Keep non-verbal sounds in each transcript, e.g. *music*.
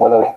ولا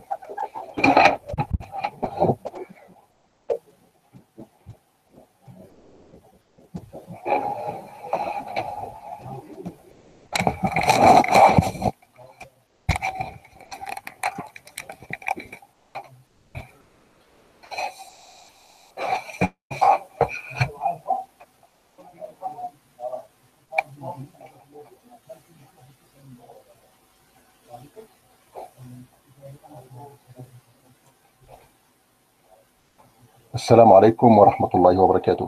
السلام عليكم ورحمة الله وبركاته.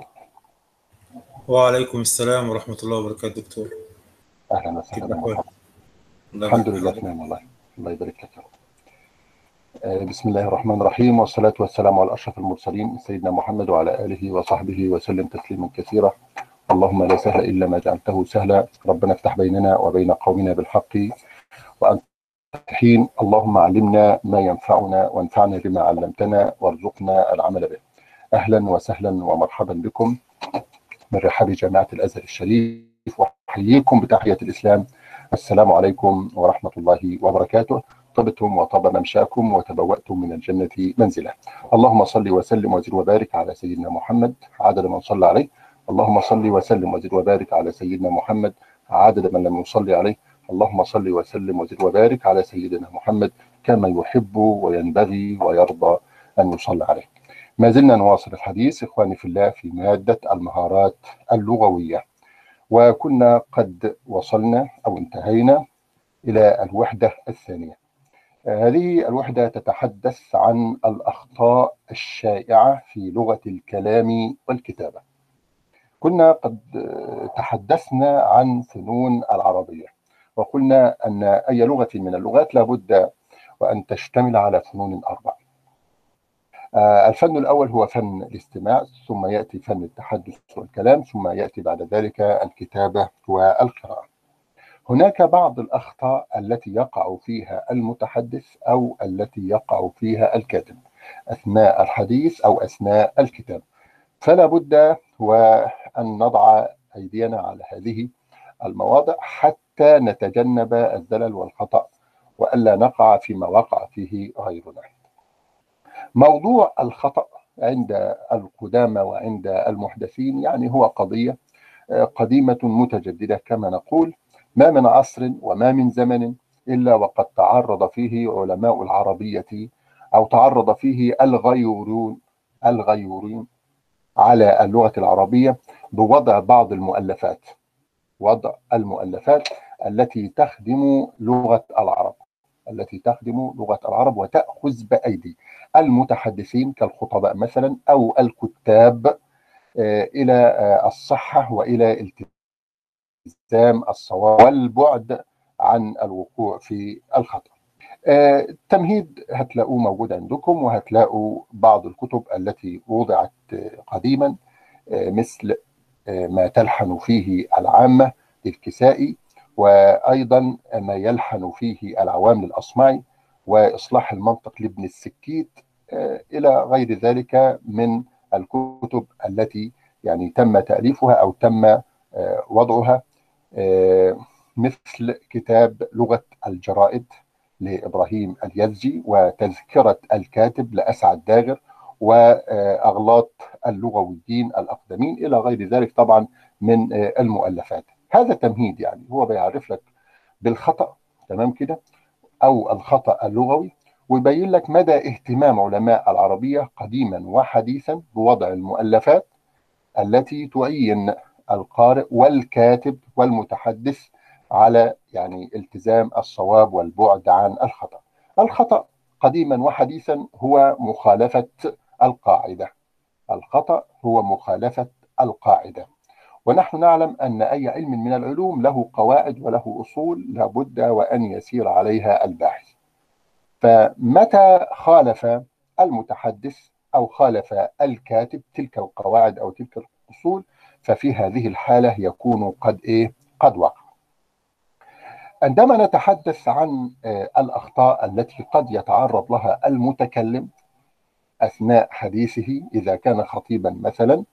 وعليكم السلام ورحمة الله وبركاته دكتور. أهلا وسهلا. الحمد لله. تمام والله. الله يبارك لك. آه، بسم الله الرحمن الرحيم والصلاة والسلام على أشرف المرسلين سيدنا محمد وعلى آله وصحبه وسلم تسليما كثيرا. اللهم لا سهل إلا ما جعلته سهلا. ربنا افتح بيننا وبين قومنا بالحق. وأنت حين اللهم علمنا ما ينفعنا وانفعنا بما علمتنا وارزقنا العمل أهلا وسهلا ومرحبا بكم من رحاب جامعة الأزهر الشريف وأحييكم بتحية الإسلام. السلام عليكم ورحمة الله وبركاته. طبتم وطاب ممشاكم وتبوأتم من الجنة منزلا اللهم صل وسلم وزد وبارك على سيدنا محمد عدد من صلى عليه. اللهم صل وسلم وزد وبارك على سيدنا محمد عدد من لم يصلي عليه. اللهم صل وسلم وزد وبارك على سيدنا محمد كما يحب وينبغي ويرضى أن يصلى عليه. ما زلنا نواصل الحديث إخواني في الله في مادة المهارات اللغوية. وكنا قد وصلنا أو انتهينا إلى الوحدة الثانية. هذه الوحدة تتحدث عن الأخطاء الشائعة في لغة الكلام والكتابة. كنا قد تحدثنا عن فنون العربية وقلنا أن أي لغة من اللغات لابد وأن تشتمل على فنون أربع. آه، الفن الأول هو فن الاستماع ثم يأتي فن التحدث والكلام ثم يأتي بعد ذلك الكتابة والقراءة. هناك بعض الأخطاء التي يقع فيها المتحدث أو التي يقع فيها الكاتب أثناء الحديث أو أثناء الكتاب. فلا بد وأن نضع أيدينا على هذه المواضع حتى نتجنب الزلل والخطأ وألا نقع فيما وقع فيه غيرنا. موضوع الخطأ عند القدامى وعند المحدثين يعني هو قضية آه، قديمة متجددة كما نقول ما من عصر وما من زمن إلا وقد تعرض فيه علماء العربية أو تعرض فيه الغيورون الغيورين على اللغة العربية بوضع بعض المؤلفات وضع المؤلفات التي تخدم لغة العرب. التي تخدم لغة العرب وتأخذ بأيدي المتحدثين كالخطباء مثلا أو الكتاب آه، إلى آه، الصحة وإلى التزام الصواب والبعد عن الوقوع في الخطأ. آه، التمهيد هتلاقوه موجود عندكم وهتلاقوا بعض الكتب التي وضعت آه، قديما آه، مثل آه، ما تلحن فيه العامة للكسائي وأيضا ما يلحن فيه العوام للأصمعي وإصلاح المنطق لابن السكيت آه، إلى غير ذلك من الكتب التي يعني تم تأليفها أو تم آه، وضعها آه، مثل كتاب لغة الجرائد لإبراهيم اليزجي وتذكرة الكاتب لأسعد داغر وأغلاط اللغويين الأقدمين إلى غير ذلك طبعا من المؤلفات. هذا تمهيد يعني هو بيعرف لك بالخطأ تمام كده أو الخطأ اللغوي ويبين لك مدى اهتمام علماء العربية قديما وحديثا بوضع المؤلفات التي تعين القارئ والكاتب والمتحدث على يعني التزام الصواب والبعد عن الخطأ. الخطأ قديما وحديثا هو مخالفة القاعدة. الخطأ هو مخالفة القاعدة. ونحن نعلم أن أي علم من العلوم له قواعد وله أصول لابد وأن يسير عليها الباحث. فمتى خالف المتحدث أو خالف الكاتب تلك القواعد أو تلك الأصول ففي هذه الحالة يكون قد إيه؟ قد وقع. عندما نتحدث عن آه، الأخطاء التي قد يتعرض لها المتكلم أثناء حديثه إذا كان خطيبا مثلا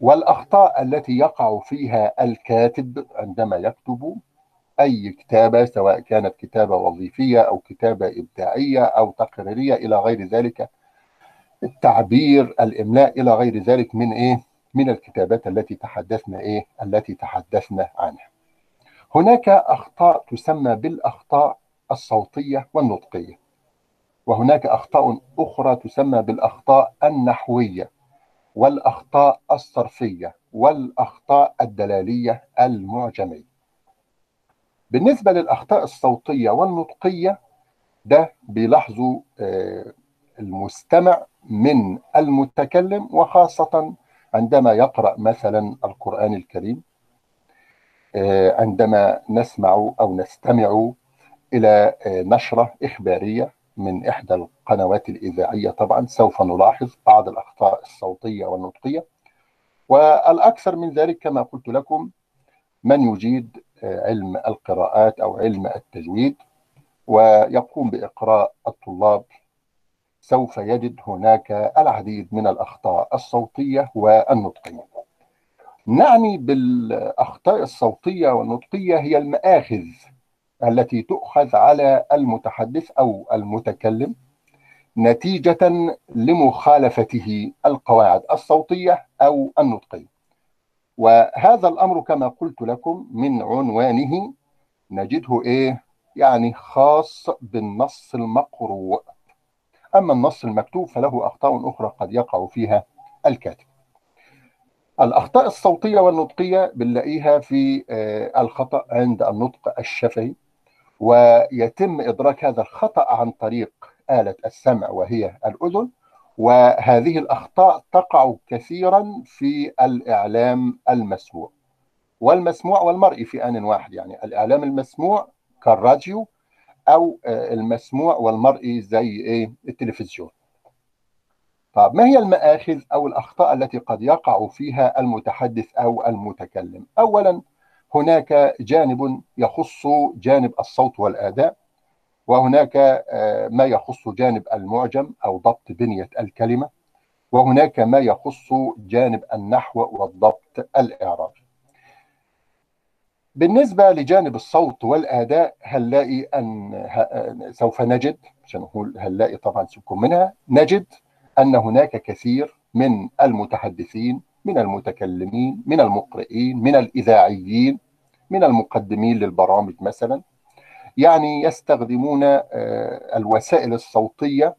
والأخطاء التي يقع فيها الكاتب عندما يكتب أي كتابة سواء كانت كتابة وظيفية أو كتابة إبداعية أو تقريرية إلى غير ذلك التعبير الإملاء إلى غير ذلك من إيه؟ من الكتابات التي تحدثنا إيه؟ التي تحدثنا عنها. هناك أخطاء تسمى بالأخطاء الصوتية والنطقية. وهناك أخطاء أخرى تسمى بالأخطاء النحوية والأخطاء الصرفية والأخطاء الدلالية المعجمية. بالنسبة للأخطاء الصوتية والنطقية ده بيلاحظوا المستمع من المتكلم وخاصة عندما يقرأ مثلا القرآن الكريم عندما نسمع أو نستمع إلى نشرة إخبارية من إحدى القنوات الإذاعية طبعا سوف نلاحظ بعض الأخطاء الصوتية والنطقية. والأكثر من ذلك كما قلت لكم من يجيد علم القراءات أو علم التجويد ويقوم بإقراء الطلاب. سوف يجد هناك العديد من الأخطاء الصوتية والنطقية. نعني بالأخطاء الصوتية والنطقية هي المآخذ. التي تؤخذ على المتحدث أو المتكلم نتيجة لمخالفته القواعد الصوتية أو النطقية. وهذا الأمر كما قلت لكم من عنوانه نجده إيه؟ يعني خاص بالنص المقروء. أما النص المكتوب فله أخطاء أخرى قد يقع فيها الكاتب. الأخطاء الصوتية والنطقية بنلاقيها في الخطأ عند النطق الشفهي. ويتم إدراك هذا الخطأ عن طريق آلة السمع وهي الأذن وهذه الأخطاء تقع كثيرا في الإعلام المسموع. والمسموع والمرئي في آن واحد يعني الإعلام المسموع كالراديو أو المسموع والمرئي زي إيه؟ التلفزيون. طب ما هي المآخذ أو الأخطاء التي قد يقع فيها المتحدث أو المتكلم؟ أولا هناك جانب يخص جانب الصوت والأداء وهناك ما يخص جانب المعجم أو ضبط بنية الكلمة وهناك ما يخص جانب النحو والضبط الإعرابي بالنسبة لجانب الصوت والأداء هنلاقي أن سوف نجد عشان نقول هنلاقي طبعا سيبكم منها نجد أن هناك كثير من المتحدثين من المتكلمين من المقرئين من الإذاعيين من المقدمين للبرامج مثلا. يعني يستخدمون الوسائل الصوتية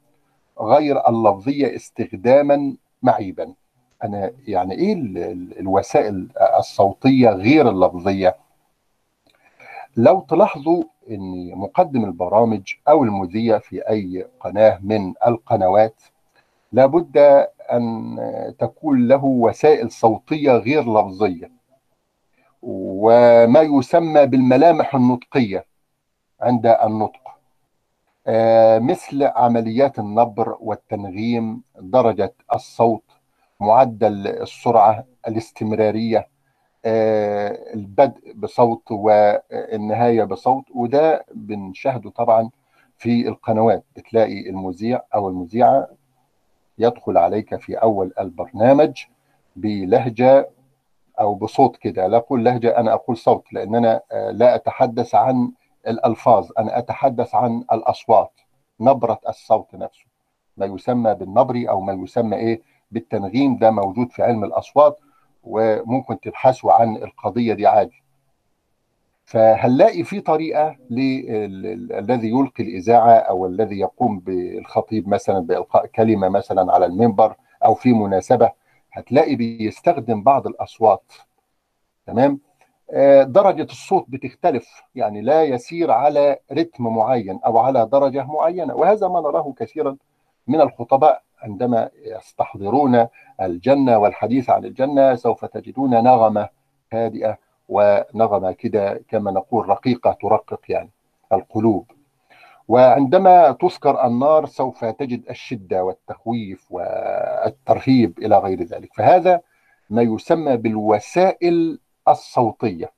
غير اللفظية استخداما معيبا. أنا يعني إيه الوسائل الصوتية غير اللفظية؟ لو تلاحظوا أن مقدم البرامج أو المذيع في أي قناة من القنوات لابد أن تكون له وسائل صوتية غير لفظية. وما يسمى بالملامح النطقية عند النطق. مثل عمليات النبر والتنغيم درجة الصوت معدل السرعة الاستمرارية البدء بصوت والنهاية بصوت. وده بنشاهده طبعا في القنوات. بتلاقي المذيع أو المذيعة يدخل عليك في أول البرنامج بلهجة أو بصوت كده. لا أقول لهجة أنا أقول صوت لأن أنا لا أتحدث عن الألفاظ أنا أتحدث عن الأصوات نبرة الصوت نفسه. ما يسمى بالنبري أو ما يسمى إيه؟ بالتنغيم ده موجود في علم الأصوات وممكن تبحثوا عن القضية دي عادي. فهنلاقي في طريقة الذي يلقي الإذاعة أو الذي يقوم بالخطيب مثلا بإلقاء كلمة مثلا على المنبر أو في مناسبة هتلاقي بيستخدم بعض الأصوات. تمام؟ درجة الصوت بتختلف يعني لا يسير على رتم معين أو على درجة معينة وهذا ما نراه كثيرا من الخطباء عندما يستحضرون الجنة والحديث عن الجنة سوف تجدون نغمة هادئة ونغمة كده كما نقول رقيقة ترقق يعني القلوب. وعندما تذكر النار سوف تجد الشدة والتخويف والترهيب إلى غير ذلك. فهذا ما يسمى بالوسائل الصوتية.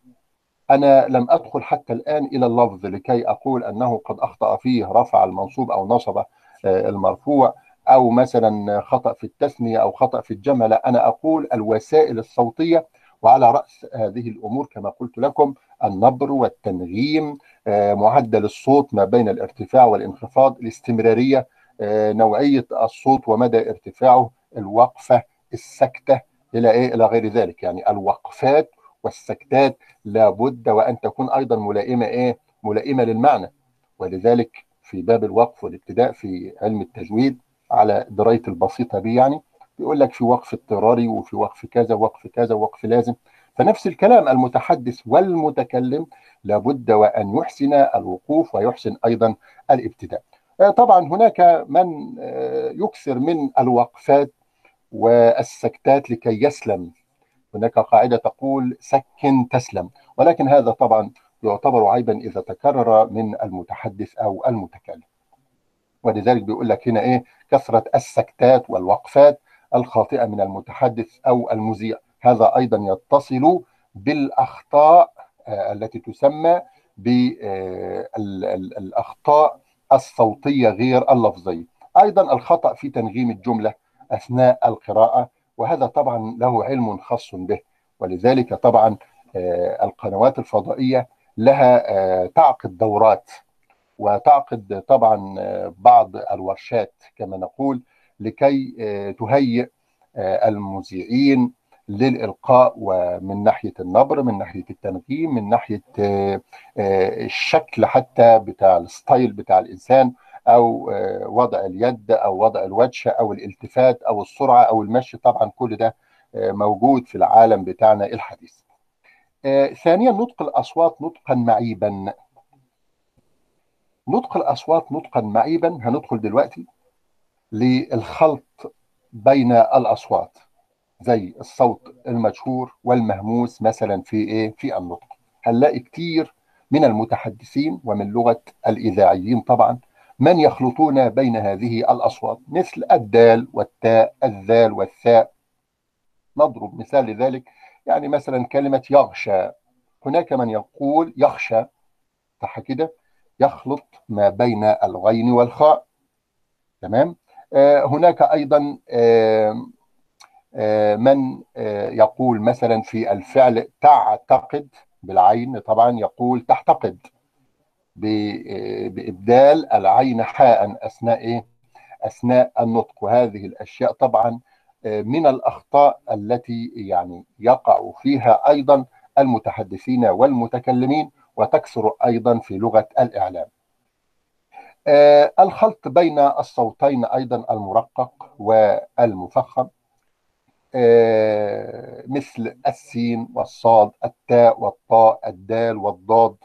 أنا لم أدخل حتى الآن إلى اللفظ لكي أقول أنه قد أخطأ فيه رفع المنصوب أو نصب المرفوع أو مثلا خطأ في التثنية أو خطأ في الجمع لا أنا أقول الوسائل الصوتية وعلى رأس هذه الأمور كما قلت لكم النبر والتنغيم معدل الصوت ما بين الارتفاع والانخفاض الاستمرارية نوعية الصوت ومدى ارتفاعه الوقفة السكتة إلى إيه؟ إلى غير ذلك. يعني الوقفات والسكتات لابد وأن تكون أيضا ملائمة إيه؟ ملائمة للمعنى. ولذلك في باب الوقف والابتداء في علم التجويد على دراية البسيطة به يعني بيقول لك في وقف اضطراري وفي وقف كذا وقف كذا وقف لازم. فنفس الكلام المتحدث والمتكلم لابد وأن يحسن الوقوف ويحسن أيضا الابتداء. طبعا هناك من يكثر من الوقفات والسكتات لكي يسلم. هناك قاعدة تقول سكن تسلم ولكن هذا طبعا يعتبر عيبا إذا تكرر من المتحدث أو المتكلم. ولذلك بيقول لك هنا إيه؟ كثرة السكتات والوقفات الخاطئة من المتحدث أو المذيع. هذا أيضا يتصل بالأخطاء التي تسمى بالاخطاء الصوتية غير اللفظية. أيضا الخطأ في تنغيم الجملة أثناء القراءة وهذا طبعا له علم خاص به. ولذلك طبعا القنوات الفضائية لها تعقد دورات وتعقد طبعا بعض الورشات كما نقول لكي تهيئ المذيعين للإلقاء ومن ناحية النبر من ناحية التنغيم من ناحية الشكل حتى بتاع الستايل بتاع الإنسان أو وضع اليد أو وضع الوجه أو الالتفات أو السرعة أو المشي. طبعا كل ده موجود في العالم بتاعنا الحديث. ثانيا نطق الأصوات نطقا معيبا. نطق الأصوات نطقا معيبا. هندخل دلوقتي. للخلط بين الأصوات زي الصوت المجهور والمهموس مثلا في إيه؟ في النطق. هنلاقي كتير من المتحدثين ومن لغة الإذاعيين طبعا من يخلطون بين هذه الأصوات مثل الدال والتاء الذال والثاء. نضرب مثال لذلك يعني مثلا كلمة يغشى. هناك من يقول يخشى صح كده؟ يخلط ما بين الغين والخاء. تمام؟ هناك أيضا آه من يقول مثلا في الفعل تعتقد بالعين طبعا يقول تحتقد بإبدال العين حاء أثناء إيه؟ أثناء النطق وهذه الأشياء طبعا من الأخطاء التي يعني يقع فيها أيضا المتحدثين والمتكلمين وتكثر أيضا في لغة الإعلام الخلط بين الصوتين أيضا المرقق والمفخم مثل السين والصاد التاء والطاء الدال والضاد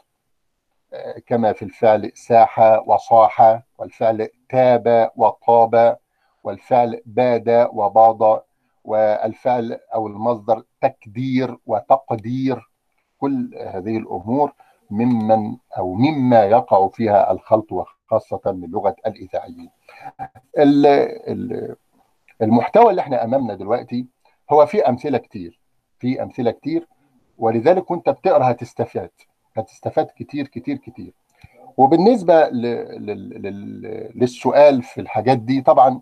كما في الفعل ساح وصاح والفعل تاب وطاب والفعل باد وباض والفعل أو المصدر تكدير وتقدير. كل هذه الأمور ممن أو مما يقع فيها الخلط وخاصه من لغة الإذاعيين. المحتوى اللي إحنا أمامنا دلوقتي هو في أمثلة كتير في أمثلة كتير ولذلك وأنت بتقرأ هتستفاد هتستفاد كتير كتير كتير. ل... للسؤال في الحاجات دي طبعا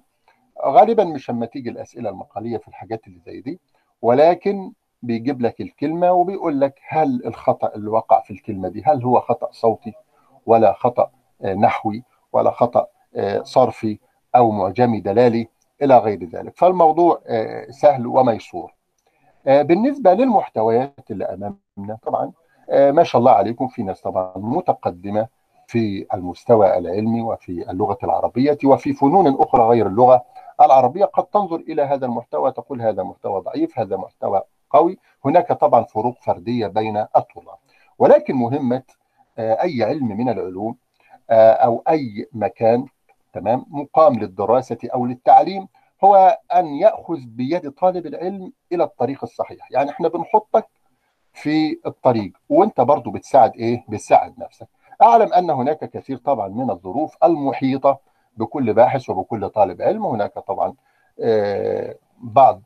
غالبا مش لما تيجي الأسئلة المقالية في الحاجات اللي زي دي ولكن بيجيب لك الكلمة وبيقول لك هل الخطأ اللي وقع في الكلمة دي هل هو خطأ صوتي ولا خطأ نحوي ولا خطأ صرفي أو معجمي دلالي إلى غير ذلك. فالموضوع سهل وميسور. بالنسبة للمحتويات اللي أمامنا طبعا ما شاء الله عليكم. في ناس طبعا متقدمة في المستوى العلمي وفي اللغة العربية وفي فنون أخرى غير اللغة العربية. قد تنظر إلى هذا المحتوى تقول هذا محتوى ضعيف هذا محتوى قوي. هناك طبعا فروق فردية بين الطلاب. ولكن مهمة أي علم من العلوم أو أي مكان تمام مقام للدراسة أو للتعليم هو أن يأخذ بيد طالب العلم إلى الطريق الصحيح. يعني إحنا بنحطك في الطريق وأنت برضو بتساعد إيه؟ بتساعد نفسك. أعلم أن هناك كثير طبعا من الظروف المحيطة بكل باحث وبكل طالب علم. هناك طبعا بعض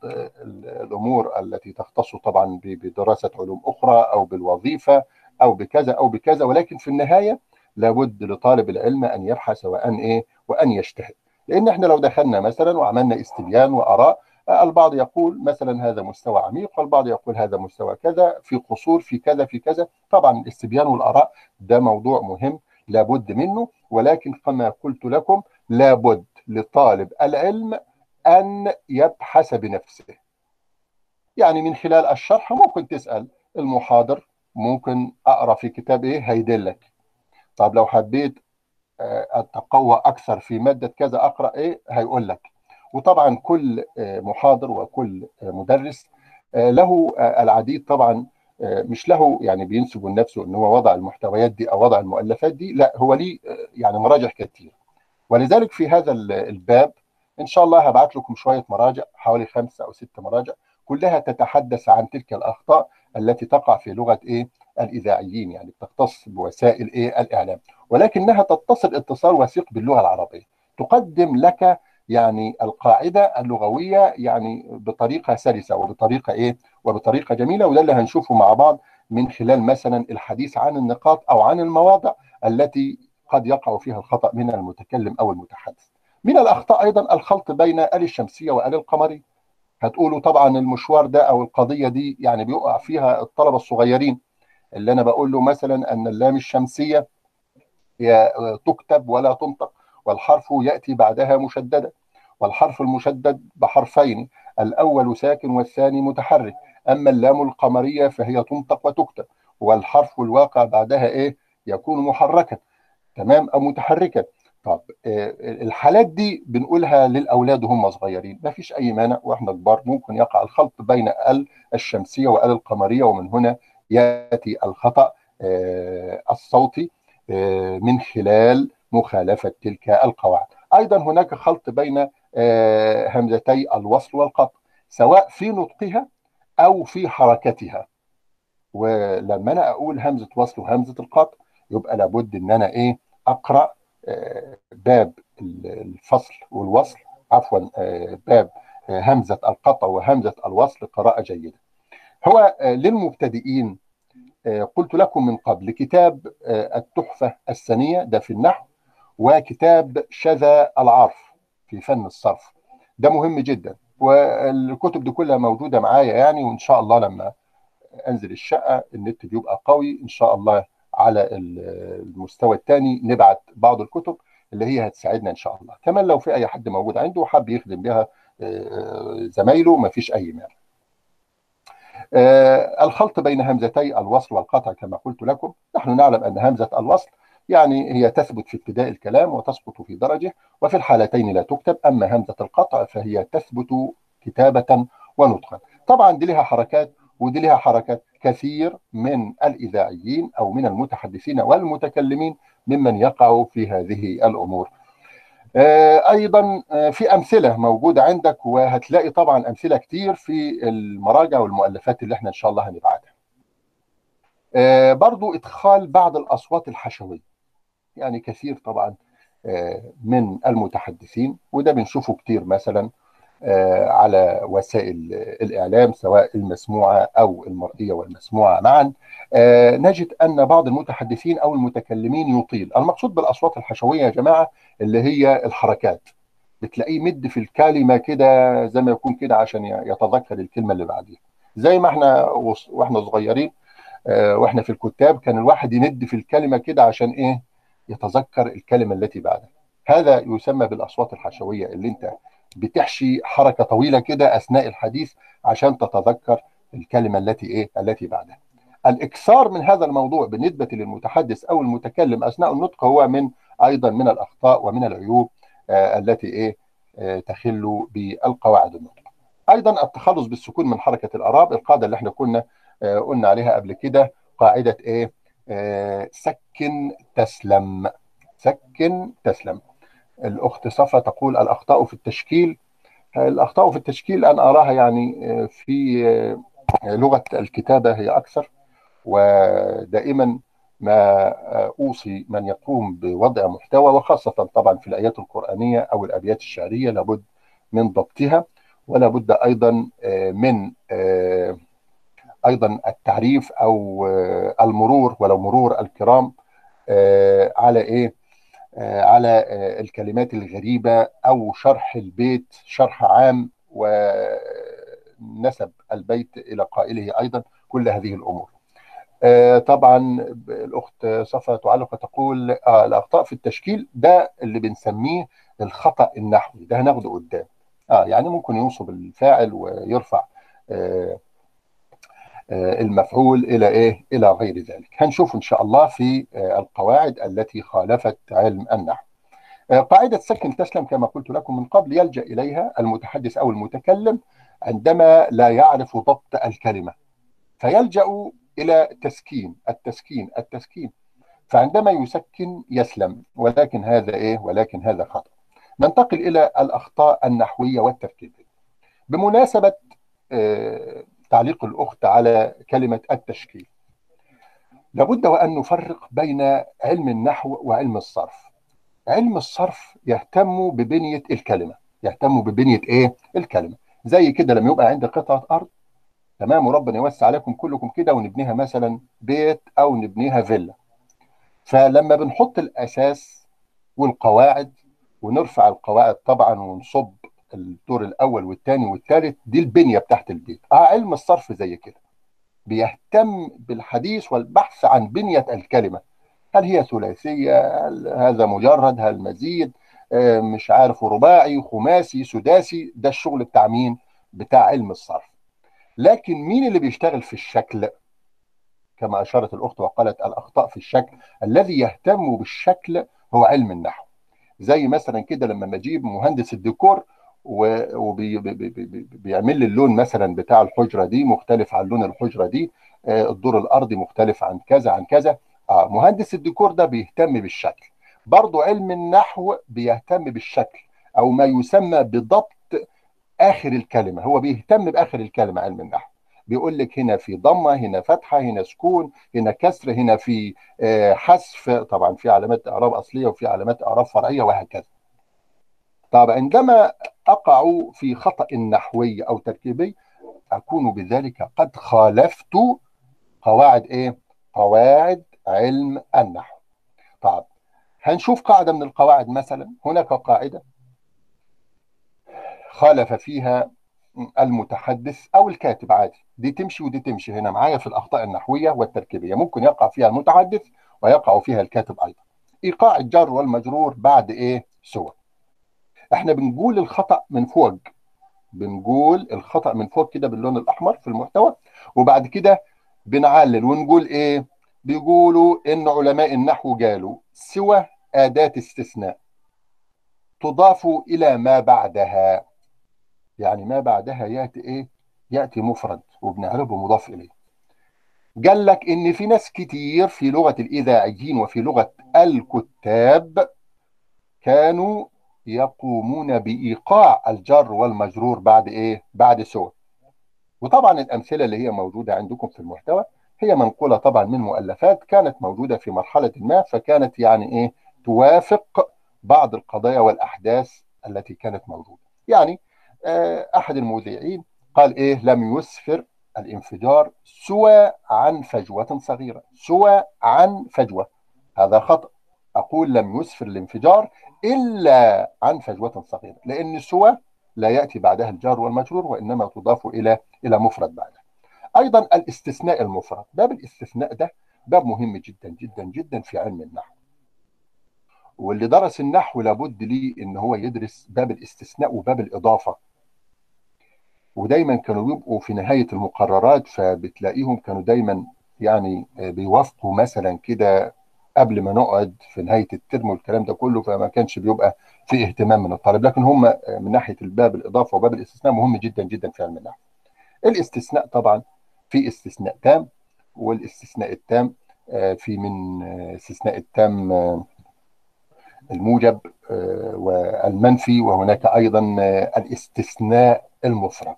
الأمور التي تختص طبعا بدراسة علوم أخرى أو بالوظيفة أو بكذا أو بكذا ولكن في النهاية لابد لطالب العلم أن يبحث وأن إيه وأن يجتهد. لأن إحنا لو دخلنا مثلا وعملنا استبيان وآراء البعض يقول مثلا هذا مستوى عميق والبعض يقول هذا مستوى كذا في قصور في كذا في كذا. طبعا الاستبيان والآراء ده موضوع مهم لابد منه ولكن كما قلت لكم لابد لطالب العلم أن يبحث بنفسه. يعني من خلال الشرح ممكن تسأل المحاضر ممكن أقرأ في كتاب إيه هيدلك. طب لو حبيت أتقوى أكثر في مادة كذا أقرأ إيه؟ هيقول لك. وطبعا كل محاضر وكل مدرس له العديد طبعا مش له يعني بينسب لنفسه إن هو وضع المحتويات دي أو وضع المؤلفات دي لا هو ليه يعني مراجع كتير. ولذلك في هذا الباب إن شاء الله هبعت لكم شوية مراجع حوالي خمسة أو ست مراجع كلها تتحدث عن تلك الأخطاء التي تقع في لغة إيه؟ الإذاعيين يعني بتختص بوسائل إيه؟ الإعلام. ولكنها تتصل اتصال وثيق باللغة العربية. تقدم لك يعني القاعدة اللغوية يعني بطريقة سلسة وبطريقة إيه؟ وبطريقة جميلة وده اللي هنشوفه مع بعض من خلال مثلا الحديث عن النقاط أو عن المواضع التي قد يقع فيها الخطأ من المتكلم أو المتحدث. من الأخطاء أيضا الخلط بين آل الشمسية وآل القمريه هتقولوا طبعا المشوار ده أو القضية دي يعني بيقع فيها الطلبة الصغيرين اللي أنا بقول له مثلا أن اللام الشمسية هي تكتب ولا تنطق والحرف يأتي بعدها مشددا والحرف المشدد بحرفين الأول ساكن والثاني متحرك أما اللام القمرية فهي تنطق وتكتب والحرف الواقع بعدها إيه؟ يكون محركا تمام؟ أو متحركا. طب الحالات دي بنقولها للأولاد وهم صغيرين ما فيش أي مانع وإحنا كبار ممكن يقع الخلط بين ال الشمسية وآل القمرية ومن هنا يأتي الخطأ الصوتي من خلال مخالفة تلك القواعد. أيضا هناك خلط بين همزتي الوصل والقطع سواء في نطقها أو في حركتها. ولما أنا أقول همزة وصل وهمزة القطع يبقى لابد إن أنا إيه أقرأ باب الفصل والوصل عفوا باب همزة القطع وهمزة الوصل قراءة جيدة. هو للمبتدئين قلت لكم من قبل كتاب التحفة السنية ده في النحو وكتاب شذا العرف في فن الصرف. ده مهم جدا والكتب دي كلها موجودة معايا يعني وإن شاء الله لما أنزل الشقة النت بيبقى قوي إن شاء الله على المستوى الثاني نبعت بعض الكتب اللي هي هتساعدنا إن شاء الله. كمان لو في أي حد موجود عنده وحاب يخدم بها زمايله ما فيش أي مانع. الخلط بين همزتي الوصل والقطع كما قلت لكم. نحن نعلم أن همزة الوصل يعني هي تثبت في ابتداء الكلام وتسقط في درجه وفي الحالتين لا تكتب. أما همزة القطع فهي تثبت كتابة ونطقا. طبعا دي لها حركات ودي لها حركات كثير من الإذاعيين أو من المتحدثين والمتكلمين ممن يقعوا في هذه الأمور. أيضا في أمثلة موجودة عندك وهتلاقي طبعا أمثلة كتير في المراجع والمؤلفات اللي إحنا إن شاء الله هنبعتها. برضو إدخال بعض الأصوات الحشوية. يعني كثير طبعا من المتحدثين وده بنشوفه كتير مثلا. على وسائل الإعلام سواء المسموعة أو المرئية والمسموعة معا. نجد أن بعض المتحدثين أو المتكلمين يطيل. المقصود بالأصوات الحشوية يا جماعة اللي هي الحركات. بتلاقيه مد في الكلمة كده زي ما يكون كده عشان يتذكر الكلمة اللي بعديها. زي ما إحنا وإحنا صغيرين وإحنا في الكتاب كان الواحد يمد في الكلمة كده عشان إيه؟ يتذكر الكلمة التي بعدها. هذا يسمى بالأصوات الحشوية اللي أنت بتحشي حركة طويلة كده أثناء الحديث عشان تتذكر الكلمة التي إيه التي بعدها. الإكثار من هذا الموضوع بالنسبة للمتحدث أو المتكلم أثناء النطق هو من أيضا من الأخطاء ومن العيوب آه التي إيه آه تخل بالقواعد النطق. أيضا التخلص بالسكون من حركة الأراب القاعدة اللي إحنا كنا آه قلنا عليها قبل كده قاعدة إيه سكن تسلم. سكن تسلم. الأخت صفا تقول الأخطاء في التشكيل. الأخطاء في التشكيل أنا أراها يعني في لغة الكتابة هي أكثر ودائما ما أوصي من يقوم بوضع محتوى وخاصة طبعا في الآيات القرآنية أو الآبيات الشعرية لابد من ضبطها ولا بد أيضا من أيضا التعريف أو المرور ولو مرور الكرام على إيه؟ على الكلمات الغريبة أو شرح البيت شرح عام ونسب البيت إلى قائله أيضا كل هذه الأمور. طبعا الأخت صفا تعلق وتقول الأخطاء في التشكيل ده اللي بنسميه الخطأ النحوي ده هناخده قدام. آه يعني ممكن ينصب الفاعل ويرفع آه المفعول إلى إيه؟ إلى غير ذلك. هنشوف إن شاء الله في القواعد التي خالفت علم النحو. قاعدة سكن تسلم كما قلت لكم من قبل يلجأ إليها المتحدث أو المتكلم عندما لا يعرف ضبط الكلمة. فيلجأ إلى تسكين التسكين التسكين. فعندما يسكن يسلم ولكن هذا إيه؟ ولكن هذا خطأ. ننتقل إلى الأخطاء النحوية والتركيبية. بمناسبة آه تعليق الأخت على كلمة التشكيل. لابد وأن نفرق بين علم النحو وعلم الصرف. علم الصرف يهتم ببنية الكلمة. يهتم ببنية إيه؟ الكلمة. زي كده لما يبقى عندي قطعة أرض. تمام؟ وربنا يوسع عليكم كلكم كده ونبنيها مثلا بيت أو نبنيها فيلا. فلما بنحط الأساس والقواعد ونرفع القواعد طبعا ونصب الدور الأول والثاني والثالث دي البنية بتاعت البيت. آه علم الصرف زي كده. بيهتم بالحديث والبحث عن بنية الكلمة. هل هي ثلاثية؟ هل هذا مجرد؟ هل مزيد؟ آه مش عارف. رباعي خماسي سداسي ده الشغل بتاع مين؟ بتاع علم الصرف. لكن مين اللي بيشتغل في الشكل؟ كما أشارت الأخت وقالت الأخطاء في الشكل. الذي يهتم بالشكل هو علم النحو. زي مثلا كده لما بجيب مهندس الديكور وبيعمل لي اللون مثلا بتاع الحجرة دي مختلف عن لون الحجرة دي. الدور الأرضي مختلف عن كذا عن كذا. آه مهندس الديكور ده بيهتم بالشكل. برضو علم النحو بيهتم بالشكل أو ما يسمى بضبط آخر الكلمة. هو بيهتم بآخر الكلمة علم النحو. بيقول لك هنا في ضمة هنا فتحة هنا سكون هنا كسر هنا في حذف. طبعا في علامات إعراب أصلية وفي علامات إعراب فرعية وهكذا. طب عندما أقع في خطأ نحوي أو تركيبي أكون بذلك قد خالفت قواعد إيه؟ قواعد علم النحو. طب هنشوف قاعدة من القواعد مثلا. هناك قاعدة خالف فيها المتحدث أو الكاتب عادي. دي تمشي ودي تمشي. هنا معايا في الأخطاء النحوية والتركيبية. ممكن يقع فيها المتحدث ويقع فيها الكاتب أيضا. إيقاع الجر والمجرور بعد إيه؟ سوى. إحنا بنقول الخطأ من فوق. بنقول الخطأ من فوق كده باللون الأحمر في المحتوى وبعد كده بنعلل ونقول إيه؟ بيقولوا إن علماء النحو قالوا سوى أداة استثناء تضاف إلى ما بعدها. يعني ما بعدها يأتي إيه؟ يأتي مفرد وبنعربه مضاف إليه. قال لك إن في ناس كتير في لغة الإذاعيين وفي لغة الكتاب كانوا يقومون بإيقاع الجر والمجرور بعد إيه؟ بعد سوى. وطبعا الأمثلة اللي هي موجودة عندكم في المحتوى هي منقولة طبعا من مؤلفات كانت موجودة في مرحلة ما فكانت يعني إيه؟ توافق بعض القضايا والأحداث التي كانت موجودة. يعني آه أحد المذيعين قال إيه؟ لم يسفر الانفجار سوى عن فجوة صغيرة، سوى عن فجوة. هذا خطأ. أقول لم يسفر الانفجار إلا عن فجوة صغيرة لأن سوى لا يأتي بعدها الجار والمجرور وإنما تضاف إلى إلى مفرد بعدها. أيضا الاستثناء المفرد باب الاستثناء ده باب مهم جدا جدا جدا في علم النحو. واللي درس النحو لابد ليه إن هو يدرس باب الاستثناء وباب الإضافة. ودايما كانوا يبقوا في نهاية المقررات فبتلاقيهم كانوا دايما يعني بيوافقوا مثلا كده قبل ما نقعد في نهاية الترم والكلام ده كله فما كانش بيبقى في اهتمام من الطالب لكن هم من ناحية الباب الإضافة وباب الاستثناء مهم جدا جدا في علم النحو. الاستثناء طبعا في استثناء تام والاستثناء التام في من استثناء التام الموجب والمنفي وهناك أيضا الاستثناء المفرغ.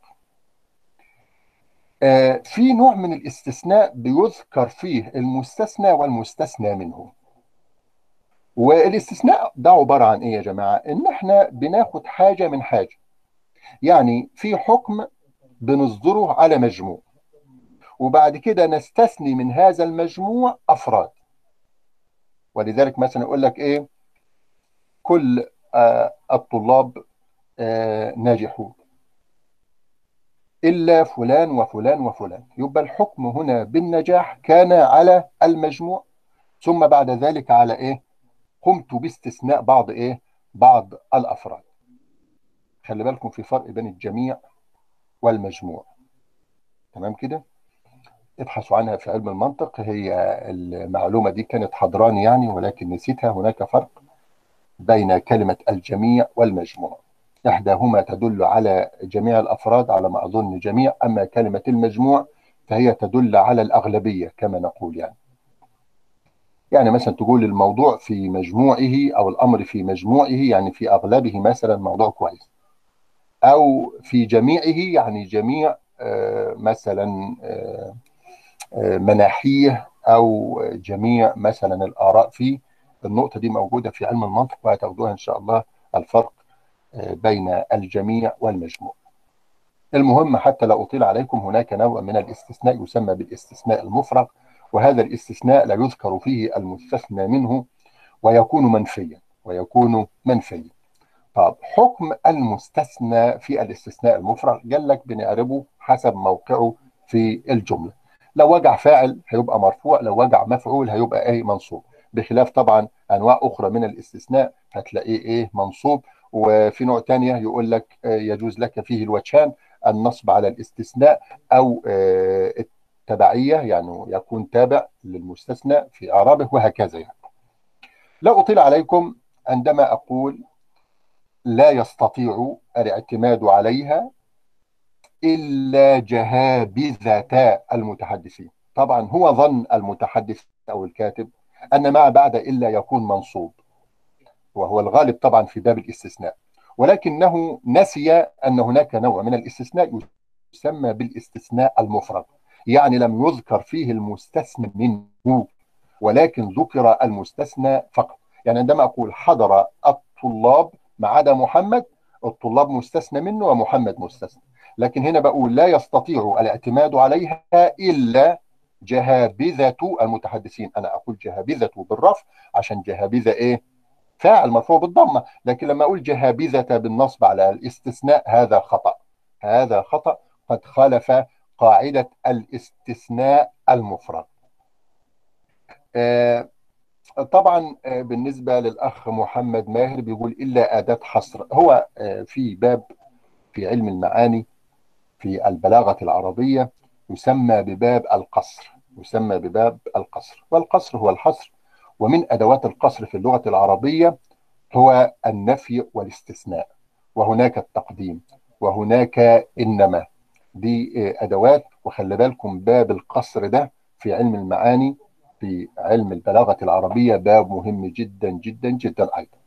في نوع من الاستثناء بيذكر فيه المستثنى والمستثنى منه. والاستثناء ده عبارة عن إيه يا جماعة؟ إن إحنا بناخد حاجة من حاجة. يعني في حكم بنصدره على مجموع. وبعد كده نستثني من هذا المجموع أفراد. ولذلك مثلا يقول لك إيه؟ كل آه، الطلاب آه، ناجحون. إلا فلان وفلان وفلان. يبقى الحكم هنا بالنجاح كان على المجموع. ثم بعد ذلك على إيه؟ قمت باستثناء بعض إيه؟ بعض الأفراد. خلي بالكم في فرق بين الجميع والمجموع. تمام كده؟ ابحثوا عنها في علم المنطق. هي المعلومة دي كانت حضراني يعني ولكن نسيتها. هناك فرق بين كلمة الجميع والمجموع. إحداهما تدل على جميع الأفراد على ما أظن جميع أما كلمة المجموع فهي تدل على الأغلبية كما نقول يعني. يعني مثلا تقول الموضوع في مجموعه أو الأمر في مجموعه يعني في أغلبه مثلا موضوع كويس. أو في جميعه يعني جميع آه، مثلا آه، آه، مناحيه أو جميع مثلا الآراء فيه النقطة دي موجودة في علم المنطق وهتاخدوها إن شاء الله الفرق بين الجميع والمجموع. المهم حتى لا أطيل عليكم هناك نوع من الاستثناء يسمى بالاستثناء المفرغ وهذا الاستثناء لا يذكر فيه المستثنى منه ويكون منفيا ويكون منفيا. طب حكم المستثنى في الاستثناء المفرغ؟ قال لك بنعربه حسب موقعه في الجملة. لو وجع فاعل هيبقى مرفوع لو وجع مفعول هيبقى إيه؟ منصوب. بخلاف طبعا أنواع أخرى من الاستثناء هتلاقيه إيه؟ منصوب. وفي نوع تانية يقول لك يجوز لك فيه الوجهان النصب على الاستثناء أو التبعية يعني يكون تابع للمستثنى في إعرابه وهكذا يعني. لا أطيل عليكم عندما أقول لا يستطيع الاعتماد عليها إلا جهابذة المتحدثين. طبعا هو ظن المتحدث أو الكاتب أن ما بعد إلا يكون منصوب. وهو الغالب طبعا في باب الاستثناء. ولكنه نسي أن هناك نوع من الاستثناء يسمى بالاستثناء المفرد يعني لم يذكر فيه المستثنى منه ولكن ذكر المستثنى فقط. يعني عندما أقول حضر الطلاب ما عدا محمد الطلاب مستثنى منه ومحمد مستثنى. لكن هنا بقول لا يستطيع الاعتماد عليها إلا جهابذة المتحدثين. أنا أقول جهابذة بالرفع عشان جهابذة إيه؟ فاعل مرفوع بالضمة. لكن لما أقول جهابذة بالنصب على الاستثناء هذا خطأ. هذا خطأ. قد خالف قاعدة الاستثناء المفرد. آه طبعا بالنسبة للأخ محمد ماهر بيقول إلا أداة حصر. هو في باب في علم المعاني في البلاغة العربية يسمى بباب القصر. يسمى بباب القصر. والقصر هو الحصر. ومن أدوات القصر في اللغة العربية هو النفي والاستثناء. وهناك التقديم وهناك إنما. دي أدوات وخلي بالكم باب القصر ده في علم المعاني في علم البلاغة العربية باب مهم جدا جدا جدا أيضا.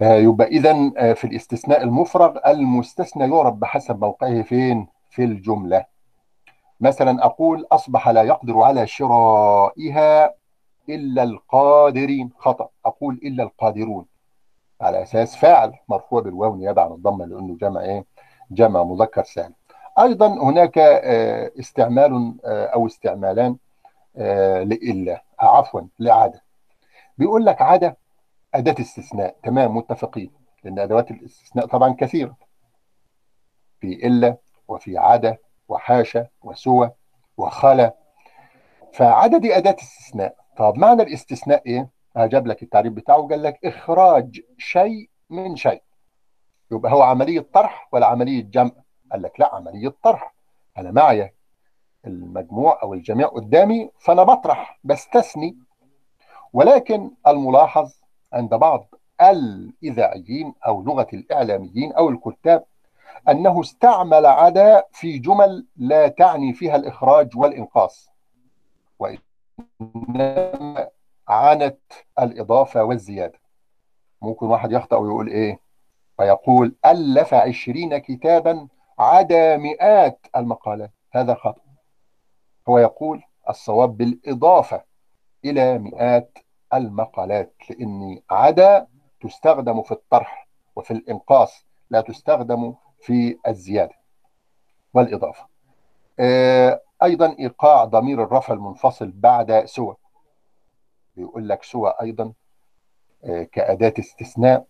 يبقى إذا في الاستثناء المفرغ المستثنى يعرف بحسب موقعه فين؟ في الجملة. مثلا أقول أصبح لا يقدر على شرائها إلا القادرين. خطأ. أقول إلا القادرون. على أساس فاعل مرفوع بالواو نيابة عن الضمة لأنه جمع إيه؟ جمع مذكر سالم. أيضا هناك استعمال أو استعمالان لإلا. عفوا لعادة. بيقول لك عادة أداة استثناء. تمام متفقين. لأن أدوات الاستثناء طبعا كثيرة. في إلا وفي عادة وحاشا وسوى وخلا. فعادة دي أداة استثناء طب معنى الاستثناء إيه؟ هجاب لك التعريف بتاعه قال لك إخراج شيء من شيء يبقى هو عملية طرح ولا عملية جمع؟ قال لك لا عملية طرح أنا معي المجموع أو الجميع قدامي فأنا بطرح بستثني ولكن الملاحظ عند بعض الإذاعيين أو لغة الإعلاميين أو الكتاب أنه استعمل عدا في جمل لا تعني فيها الإخراج والإنقاص وإنما عانت الإضافة والزيادة. ممكن واحد يخطأ ويقول إيه؟ فيقول ألف عشرين كتابا عدا مئات المقالات. هذا خطأ. هو يقول الصواب بالإضافة إلى مئات المقالات لأن عدا تستخدم في الطرح وفي الإنقاص لا تستخدم في الزيادة. والإضافة. أيضا إيقاع ضمير الرفع المنفصل بعد سوى. بيقول لك سوى أيضا كأداة استثناء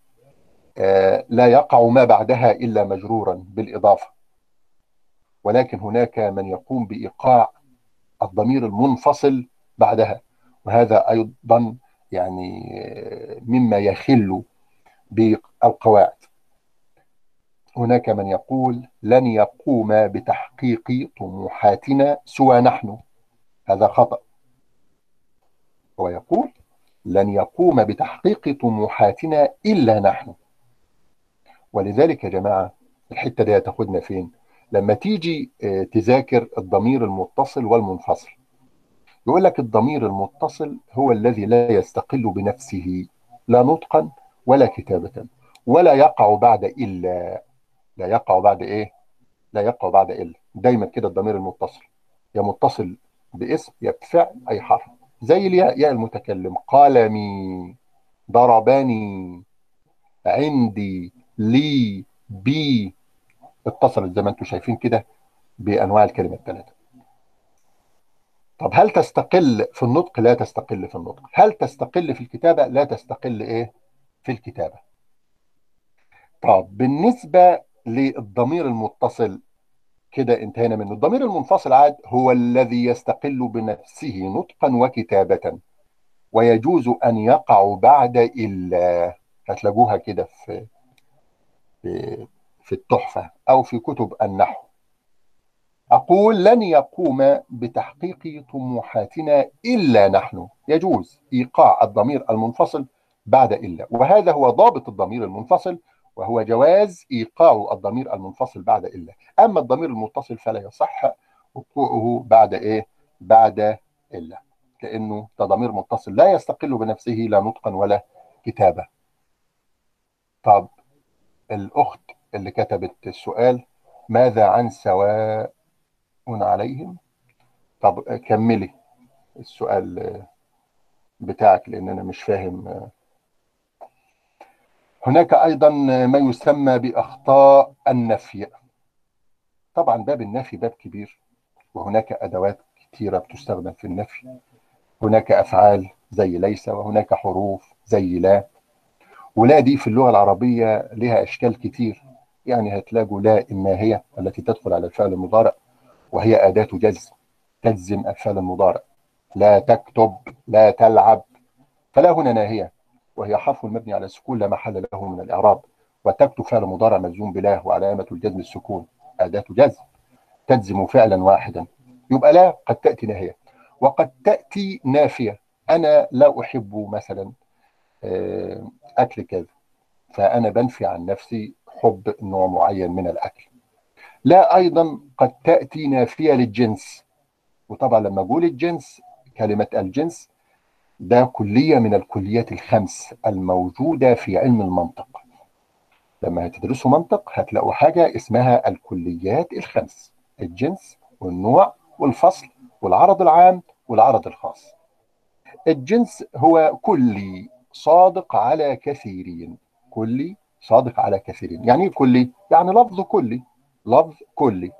لا يقع ما بعدها إلا مجرورا بالإضافة. ولكن هناك من يقوم بإيقاع الضمير المنفصل بعدها. وهذا أيضا يعني مما يخل بالقواعد. هناك من يقول لن يقوم بتحقيق طموحاتنا سوى نحن. هذا خطأ. هو يقول لن يقوم بتحقيق طموحاتنا إلا نحن. ولذلك يا جماعة الحتة دي هتاخدنا فين؟ لما تيجي تذاكر الضمير المتصل والمنفصل. يقول لك الضمير المتصل هو الذي لا يستقل بنفسه لا نطقا ولا كتابة ولا يقع بعد إلا لا يقع بعد إيه؟ لا يقع بعد إلا دايما كده الضمير المتصل. يا متصل باسم يا بفعل أي حرف. زي الياء ياء المتكلم. قلمي ضربني عندي لي بي. اتصلت زي ما أنتم شايفين كده بأنواع الكلمة الثلاثه طب هل تستقل في النطق؟ لا تستقل في النطق. هل تستقل في الكتابة؟ لا تستقل إيه؟ في الكتابة. طب بالنسبة للضمير المتصل. كده انتهينا منه. الضمير المنفصل عاد هو الذي يستقل بنفسه نطقا وكتابه. ويجوز أن يقع بعد إلا. هتلاقوها كده في في التحفة أو في كتب النحو. أقول لن يقوم بتحقيق طموحاتنا إلا نحن. يجوز إيقاع الضمير المنفصل بعد إلا. وهذا هو ضابط الضمير المنفصل وهو جواز إيقاع الضمير المنفصل بعد إلا. أما الضمير المتصل فلا يصح وقوعه بعد إيه؟ بعد إلا. لأنه ضمير متصل لا يستقل بنفسه لا نطقا ولا كتابة طب الأخت اللي كتبت السؤال ماذا عن سواء عليهم؟ طب كملي السؤال بتاعك لأن أنا مش فاهم هناك أيضا ما يسمى بأخطاء النفي. طبعا باب النفي باب كبير وهناك أدوات كثيرة بتستخدم في النفي. هناك أفعال زي ليس وهناك حروف زي لا. ولا دي في اللغة العربية لها أشكال كتير. يعني هتلاقوا لا الناهية التي تدخل على الفعل المضارع وهي أداة جزم تجزم الفعل المضارع. لا تكتب لا تلعب. فلا هنا ناهية. وهي حرف مبني على السكون لا محل له من الإعراب وتكتب فعل مضارع مجزوم بلا وعلامة الجزم السكون أداة جزم تجزم فعلا واحدا. يبقى لا قد تأتي ناهية. وقد تأتي نافية. أنا لا أحب مثلا أكل كذا فأنا بنفي عن نفسي حب نوع معين من الأكل. لا أيضا قد تأتي نافية للجنس. وطبعا لما أقول الجنس كلمة الجنس ده كلية من الكليات الخمس الموجودة في علم المنطق. لما هتدرسوا منطق هتلاقوا حاجة اسمها الكليات الخمس الجنس والنوع والفصل والعرض العام والعرض الخاص. الجنس هو كلي صادق على كثيرين. كلي صادق على كثيرين. يعني إيه كلي؟ يعني لفظ كلي. لفظ كلي.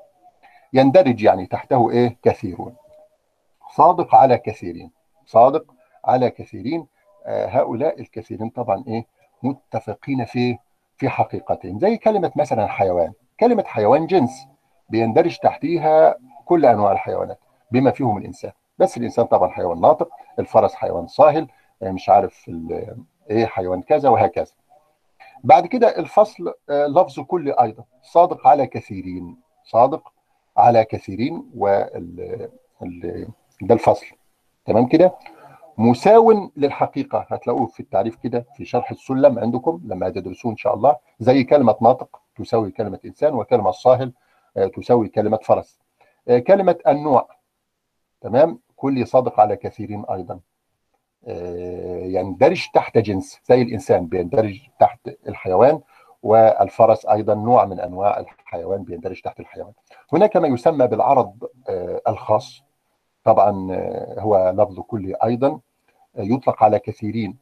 يندرج يعني تحته إيه؟ كثيرون. صادق على كثيرين. صادق على كثيرين آه هؤلاء الكثيرين طبعا إيه متفقين في في حقيقتهم. زي كلمة مثلا حيوان. كلمة حيوان جنس بيندرج تحتيها كل أنواع الحيوانات بما فيهم الإنسان. بس الإنسان طبعا حيوان ناطق الفرس حيوان صاهل مش عارف إيه حيوان كذا وهكذا. بعد كده الفصل لفظ كل أيضا. صادق على كثيرين. صادق على كثيرين وال ده الفصل. تمام كده؟ مساو للحقيقة. هتلاقوه في التعريف كده في شرح السلم عندكم لما تدرسوه إن شاء الله. زي كلمة ناطق تساوي كلمة إنسان وكلمة صاهل تساوي كلمة فرس. كلمة النوع. تمام؟ كل صادق على كثيرين أيضا. يندرج تحت جنس زي الإنسان بيندرج تحت الحيوان والفرس أيضا نوع من أنواع الحيوان بيندرج تحت الحيوان. هناك ما يسمى بالعرض الخاص. طبعا هو لفظ كلي أيضا. يطلق على كثيرين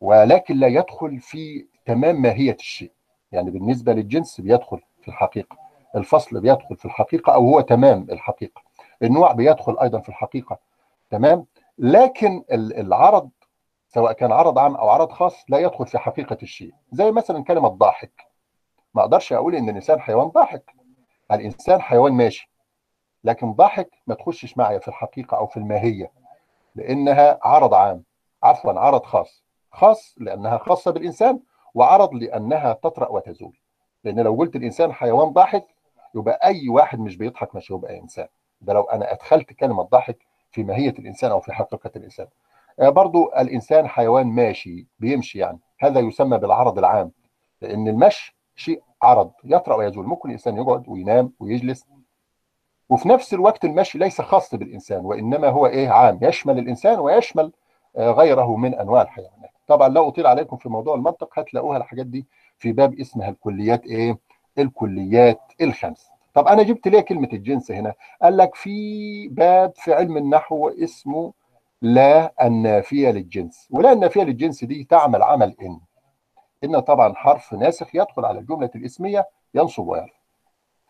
ولكن لا يدخل في تمام ماهية الشيء. يعني بالنسبة للجنس بيدخل في الحقيقة الفصل بيدخل في الحقيقة أو هو تمام الحقيقة النوع بيدخل أيضا في الحقيقة تمام؟ لكن العرض سواء كان عرض عام أو عرض خاص لا يدخل في حقيقة الشيء. زي مثلا كلمة ضاحك. ما أقدرش أقول إن الإنسان حيوان ضاحك. الإنسان حيوان ماشي لكن ضاحك ما تخشش معايا في الحقيقة أو في الماهية لأنها عرض عام. عفوا عرض خاص. خاص لأنها خاصة بالإنسان وعرض لأنها تطرأ وتزول. لأن لو قلت الإنسان حيوان ضاحك يبقى أي واحد مش بيضحك مش هيبقى إنسان. ده لو أنا أدخلت كلمة ضاحك في ماهية الإنسان أو في حقيقة الإنسان. برضو الإنسان حيوان ماشي بيمشي يعني. هذا يسمى بالعرض العام. لأن المشي شيء عرض يطرأ ويزول. ممكن الإنسان يقعد وينام ويجلس. وفي نفس الوقت المشي ليس خاص بالإنسان وإنما هو إيه؟ عام. يشمل الإنسان ويشمل غيره من أنواع الحيوانات. طبعا لا أطيل عليكم في موضوع المنطق هتلاقوها الحاجات دي في باب اسمها الكليات إيه؟ الكليات الخمس. طب أنا جبت ليه كلمة الجنس هنا؟ قال لك في باب في علم النحو اسمه لا النافية للجنس. ولا النافية للجنس دي تعمل عمل إن. إن طبعا حرف ناسخ يدخل على الجملة الاسمية ينصب ويرفع.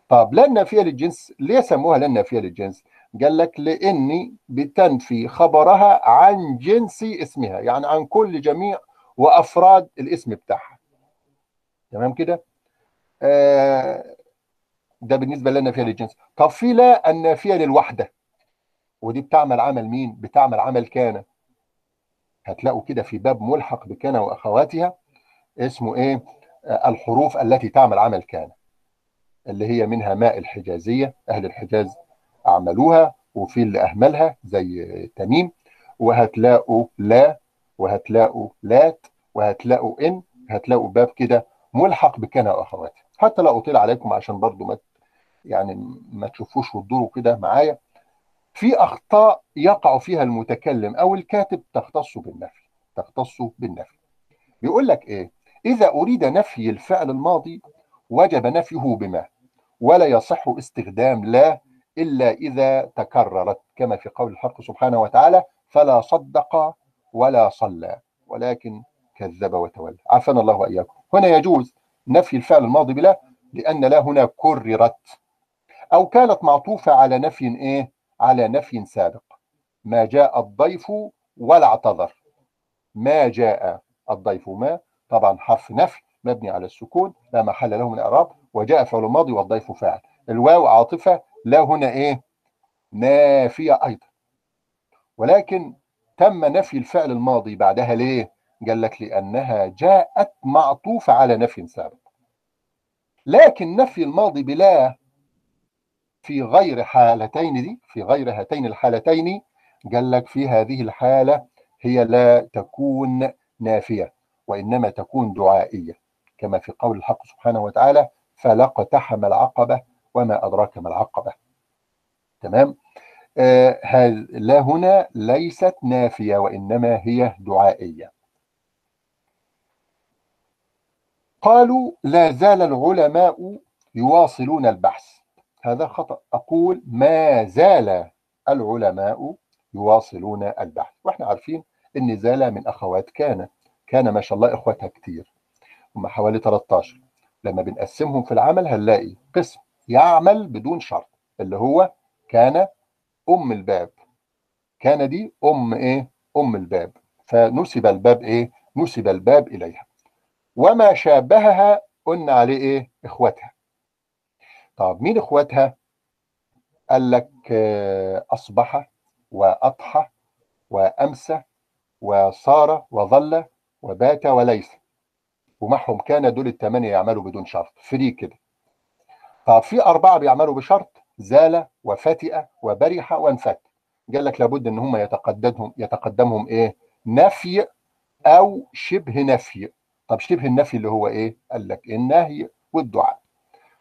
طب لا النافية للجنس ليه سموها لا النافية للجنس؟ قال لك لإني بتنفي خبرها عن جنس اسمها يعني عن كل جميع وأفراد الاسم بتاعها. تمام كده؟ آه ده بالنسبة للنافيه للجنس طب في لا النافيه للوحده ودي بتعمل عمل مين؟ بتعمل عمل كان. هتلاقوا كده في باب ملحق بكان وأخواتها اسمه إيه؟ آه الحروف التي تعمل عمل كان اللي هي منها ماء الحجازية أهل الحجاز أعملوها وفي اللي أهملها زي تميم وهتلاقوا لا وهتلاقوا لات وهتلاقوا إن هتلاقوا باب كده ملحق بكان واخواتها حتى لا اطيل عليكم عشان برضو ما يعني ما تشوفوش وتدوروا كده معايا في أخطاء يقع فيها المتكلم أو الكاتب تختص بالنفي تختص بالنفي. بيقول لك إيه؟ إذا أريد نفي الفعل الماضي وجب نفيه بما ولا يصح استخدام لا إلا إذا تكررت كما في قول الحق سبحانه وتعالى فلا صدق ولا صلى ولكن كذب وتولى. عافانا الله وإياكم. هنا يجوز نفي الفعل الماضي بلا لأن لا هنا كررت. أو كانت معطوفة على نفي إيه؟ على نفي سابق. ما جاء الضيف ولا اعتذر. ما جاء الضيف ما طبعا حرف نفي مبني على السكون لا محل له من الاعراب وجاء فعل ماضي والضيف فاعل. الواو عاطفة لا هنا إيه؟ نافية أيضا. ولكن تم نفي الفعل الماضي بعدها ليه؟ قال لك لأنها جاءت معطوفة على نفي سابق. لكن نفي الماضي بلا في غير حالتين دي في غير هاتين الحالتين قال لك في هذه الحالة هي لا تكون نافية وإنما تكون دعائية. كما في قول الحق سبحانه وتعالى فلقتحم العقبة وما أدراك ما العقبة. تمام؟ آه لا هنا ليست نافية وإنما هي دعائية. قالوا لا زال العلماء يواصلون البحث. هذا خطأ. أقول ما زال العلماء يواصلون البحث. وإحنا عارفين إن زال من أخوات كان. كان ما شاء الله إخواتها كتير. هم حوالي 13 لما بنقسمهم في العمل هنلاقي قسم يعمل بدون شرط اللي هو كان أم الباب. كان دي أم إيه؟ أم الباب. فنسب الباب إيه؟ نسب الباب إليها. وما شابهها قلنا عليه إيه؟ إخواتها. طب مين إخواتها؟ قال لك أصبح وأضحى وأمسى وصار وظل وبات وليس. ومعهم كان دول الثمانيه يعملوا بدون شرط. فري كده. طب في أربعة بيعملوا بشرط زال وفتئ وبرح وانفت قال لك لابد إن هم يتقدمهم يتقدمهم إيه؟ نفي أو شبه نفي. طب شبه النفي اللي هو إيه؟ قال لك النهي والدعاء.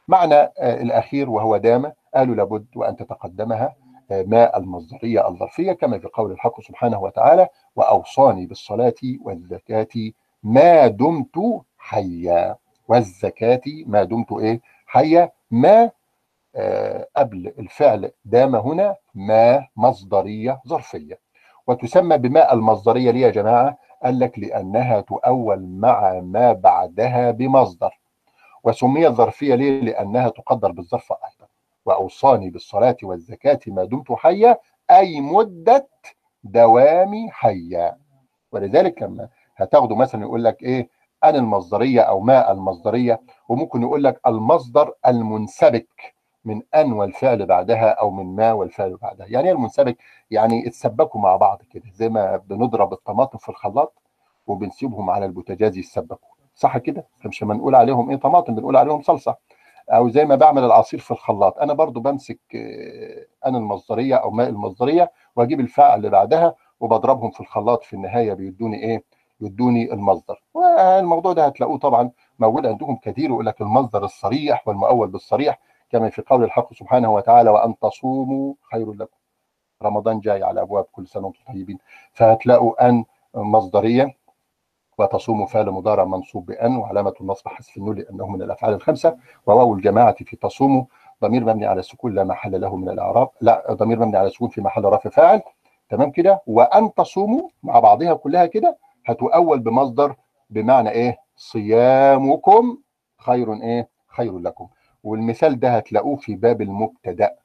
معنى الأخير وهو دام قالوا لابد وأن تتقدمها ما المصدرية الظرفية كما في قول الحق سبحانه وتعالى وأوصاني بالصلاة والزكاة ما دمت حيا. والزكاة ما دمت إيه؟ حيا. ما آه قبل الفعل دام هنا ما مصدرية ظرفية. وتسمى بماء المصدرية ليه يا جماعة؟ قال لك لأنها تؤول مع ما بعدها بمصدر. وسميت ظرفية ليه؟ لأنها تقدر بالظرف أيضا. وأوصاني بالصلاة والزكاة ما دمت حيا أي مدة دوامي حيا. ولذلك لما هتاخدوا مثلا يقول لك إيه؟ ان المصدرية أو ما المصدرية وممكن يقول لك المصدر المنسبك من أن والفعل بعدها أو من ما والفعل بعدها. يعني إيه المنسبك؟ يعني اتسبكوا مع بعض كده زي ما بنضرب الطماطم في الخلاط وبنسيبهم على البوتاجاز يتسبكوا. صح كده؟ مش لما نقول عليهم إيه طماطم بنقول عليهم صلصة. أو زي ما بعمل العصير في الخلاط أنا برضو بمسك أنا المصدرية أو ماء المصدرية وأجيب الفاعل اللي بعدها وبضربهم في الخلاط في النهاية بيدوني إيه؟ يدوني المصدر. والموضوع ده هتلاقوه طبعا موجود عندكم كثير يقول لك المصدر الصريح والمؤول بالصريح كما في قول الحق سبحانه وتعالى وأن تصوموا خير لكم. رمضان جاي على أبواب كل سنة وأنتم طيبين. فهتلاقوا أن مصدرية وتصوم فعل مضارع منصوب بأن وعلامة النصب حذف النون لأنه من الأفعال الخمسة. وواو الجماعة في تصوم ضمير مبني على السكون لا محل له من الإعراب. لا ضمير مبني على السكون في محل رفع فاعل. تمام كده؟ وأن تصوموا مع بعضها كلها كده؟ هتؤول بمصدر بمعنى إيه؟ صيامكم خير إيه؟ خير لكم. والمثال ده هتلاقوه في باب المبتدأ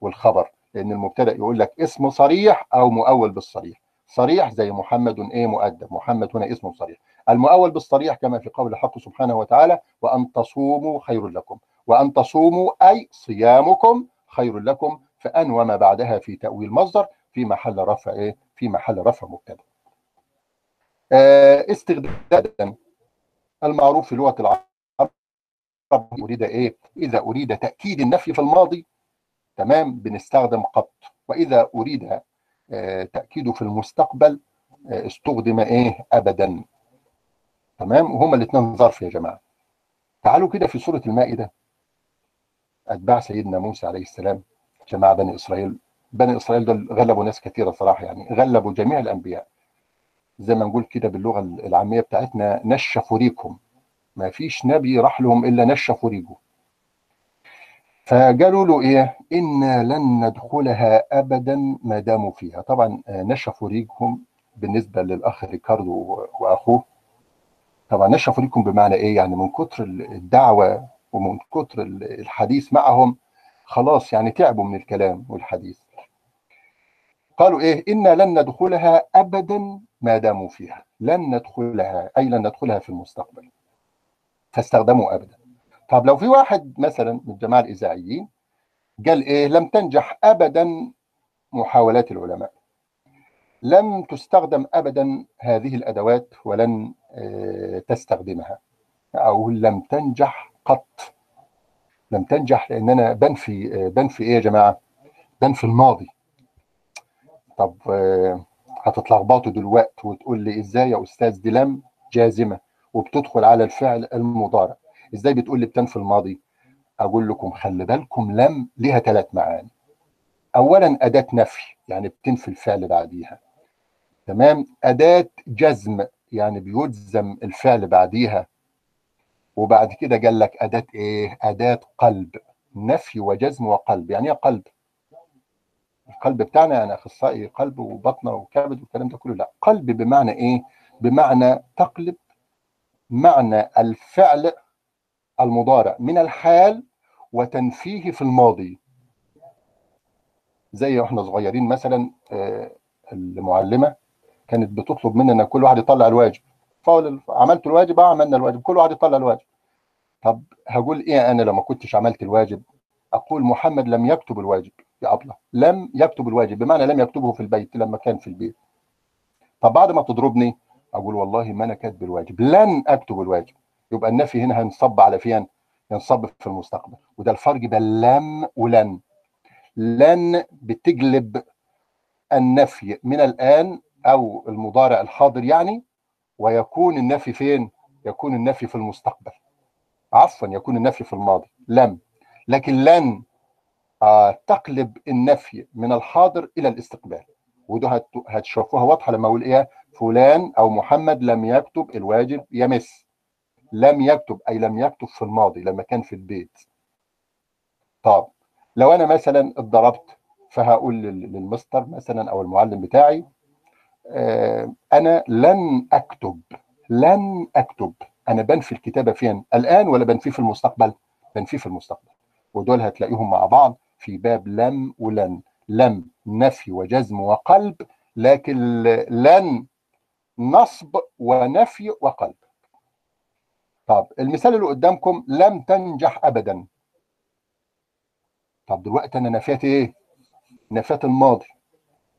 والخبر لأن المبتدأ يقول لك اسم صريح أو مؤول بالصريح. صريح زي محمد إيه؟ مؤدب. محمد هنا اسم صريح. المؤول بالصريح كما في قول الحق سبحانه وتعالى وأن تصوموا خير لكم. وأن تصوموا أي صيامكم خير لكم. فان وما بعدها في تأويل مصدر في محل رفع إيه؟ في محل رفع مبتدأ. آه استخداما المعروف في لغة العرب. أريد إيه؟ إذا أريد تأكيد النفي في الماضي تمام بنستخدم قط. وإذا أريد تأكيده في المستقبل استخدم إيه؟ ابدا. تمام؟ وهما الاثنين ظرف يا جماعة. تعالوا كده في سورة المائدة. أتباع سيدنا موسى عليه السلام. جماعة بني إسرائيل بني إسرائيل دول غلبوا ناس كثيرة صراحة يعني غلبوا جميع الأنبياء. زي ما نقول كده باللغة العامية بتاعتنا نشفوا ريكهم ما فيش نبي راح لهم إلا نشفوا ريقه فقالوا له إيه؟ إنا لن ندخلها ابدا ما داموا فيها. طبعا نشفوا ريقهم بالنسبة للأخ ريكاردو وأخوه. طبعا نشفوا ريقهم بمعنى إيه؟ يعني من كتر الدعوة ومن كتر الحديث معهم خلاص يعني تعبوا من الكلام والحديث. قالوا إيه؟ إنا لن ندخلها ابدا ما داموا فيها. لن ندخلها أي لن ندخلها في المستقبل. فاستخدموا ابدا. طب لو في واحد مثلا من الجماعه الإذاعيين قال إيه؟ لم تنجح ابدا محاولات العلماء. لم تستخدم ابدا هذه الأدوات ولن تستخدمها. أو لم تنجح قط. لم تنجح لأن أنا بنفي بنفي إيه يا جماعة؟ بنفي الماضي. طب هتتلخبطوا دلوقتي وتقول لي إزاي يا أستاذ دي لم جازمة وبتدخل على الفعل المضارع؟ إزاي بتقول لي بتنفي الماضي؟ أقول لكم خلي بالكم لم ليها ثلاث معاني. اولا أداة نفي يعني بتنفي الفعل بعديها. تمام؟ أداة جزم يعني بيجزم الفعل بعديها. وبعد كده قال لك أداة إيه؟ أداة قلب. نفي وجزم وقلب. يعني إيه قلب؟ القلب بتاعنا يعني أخصائي قلب وبطنة وكبد والكلام ده كله لا قلب بمعنى إيه؟ بمعنى تقلب معنى الفعل المضارع من الحال وتنفيه في الماضي. زي وإحنا صغيرين مثلا المعلمة كانت بتطلب مننا كل واحد يطلع الواجب. فقول عملت الواجب؟ آه عملنا الواجب. كل واحد يطلع الواجب. طب هقول إيه أنا لما كنتش عملت الواجب؟ أقول محمد لم يكتب الواجب. يا ابله لم يكتب الواجب بمعنى لم يكتبه في البيت لما كان في البيت. طب بعد ما تضربني أقول والله ما أنا كاتب الواجب لن أكتب الواجب. يبقى النفي هنا هينصب على فين؟ ينصب في المستقبل. وده الفرق بين لم ولن. لن بتجلب النفي من الآن أو المضارع الحاضر يعني ويكون النفي فين؟ يكون النفي في المستقبل. عفوا يكون النفي في الماضي. لم. لكن لن تقلب النفي من الحاضر إلى الاستقبال. وده هتشوفوها واضحة لما أقول إيه؟ فلان أو محمد لم يكتب الواجب يمس. لم يكتب أي لم يكتب في الماضي لما كان في البيت. طب لو أنا مثلا اتضربت فهقول للمستر مثلا أو المعلم بتاعي آه أنا لن أكتب لن أكتب. أنا بنفي الكتابة فين؟ الآن ولا بنفيه في المستقبل؟ بنفيه في المستقبل. ودول هتلاقيهم مع بعض. في باب لم ولن. لم نفي وجزم وقلب لكن لن نصب ونفي وقلب. طب المثال اللي قدامكم لم تنجح ابدا. طب دلوقتي أنا نفيت إيه؟ نفيت الماضي.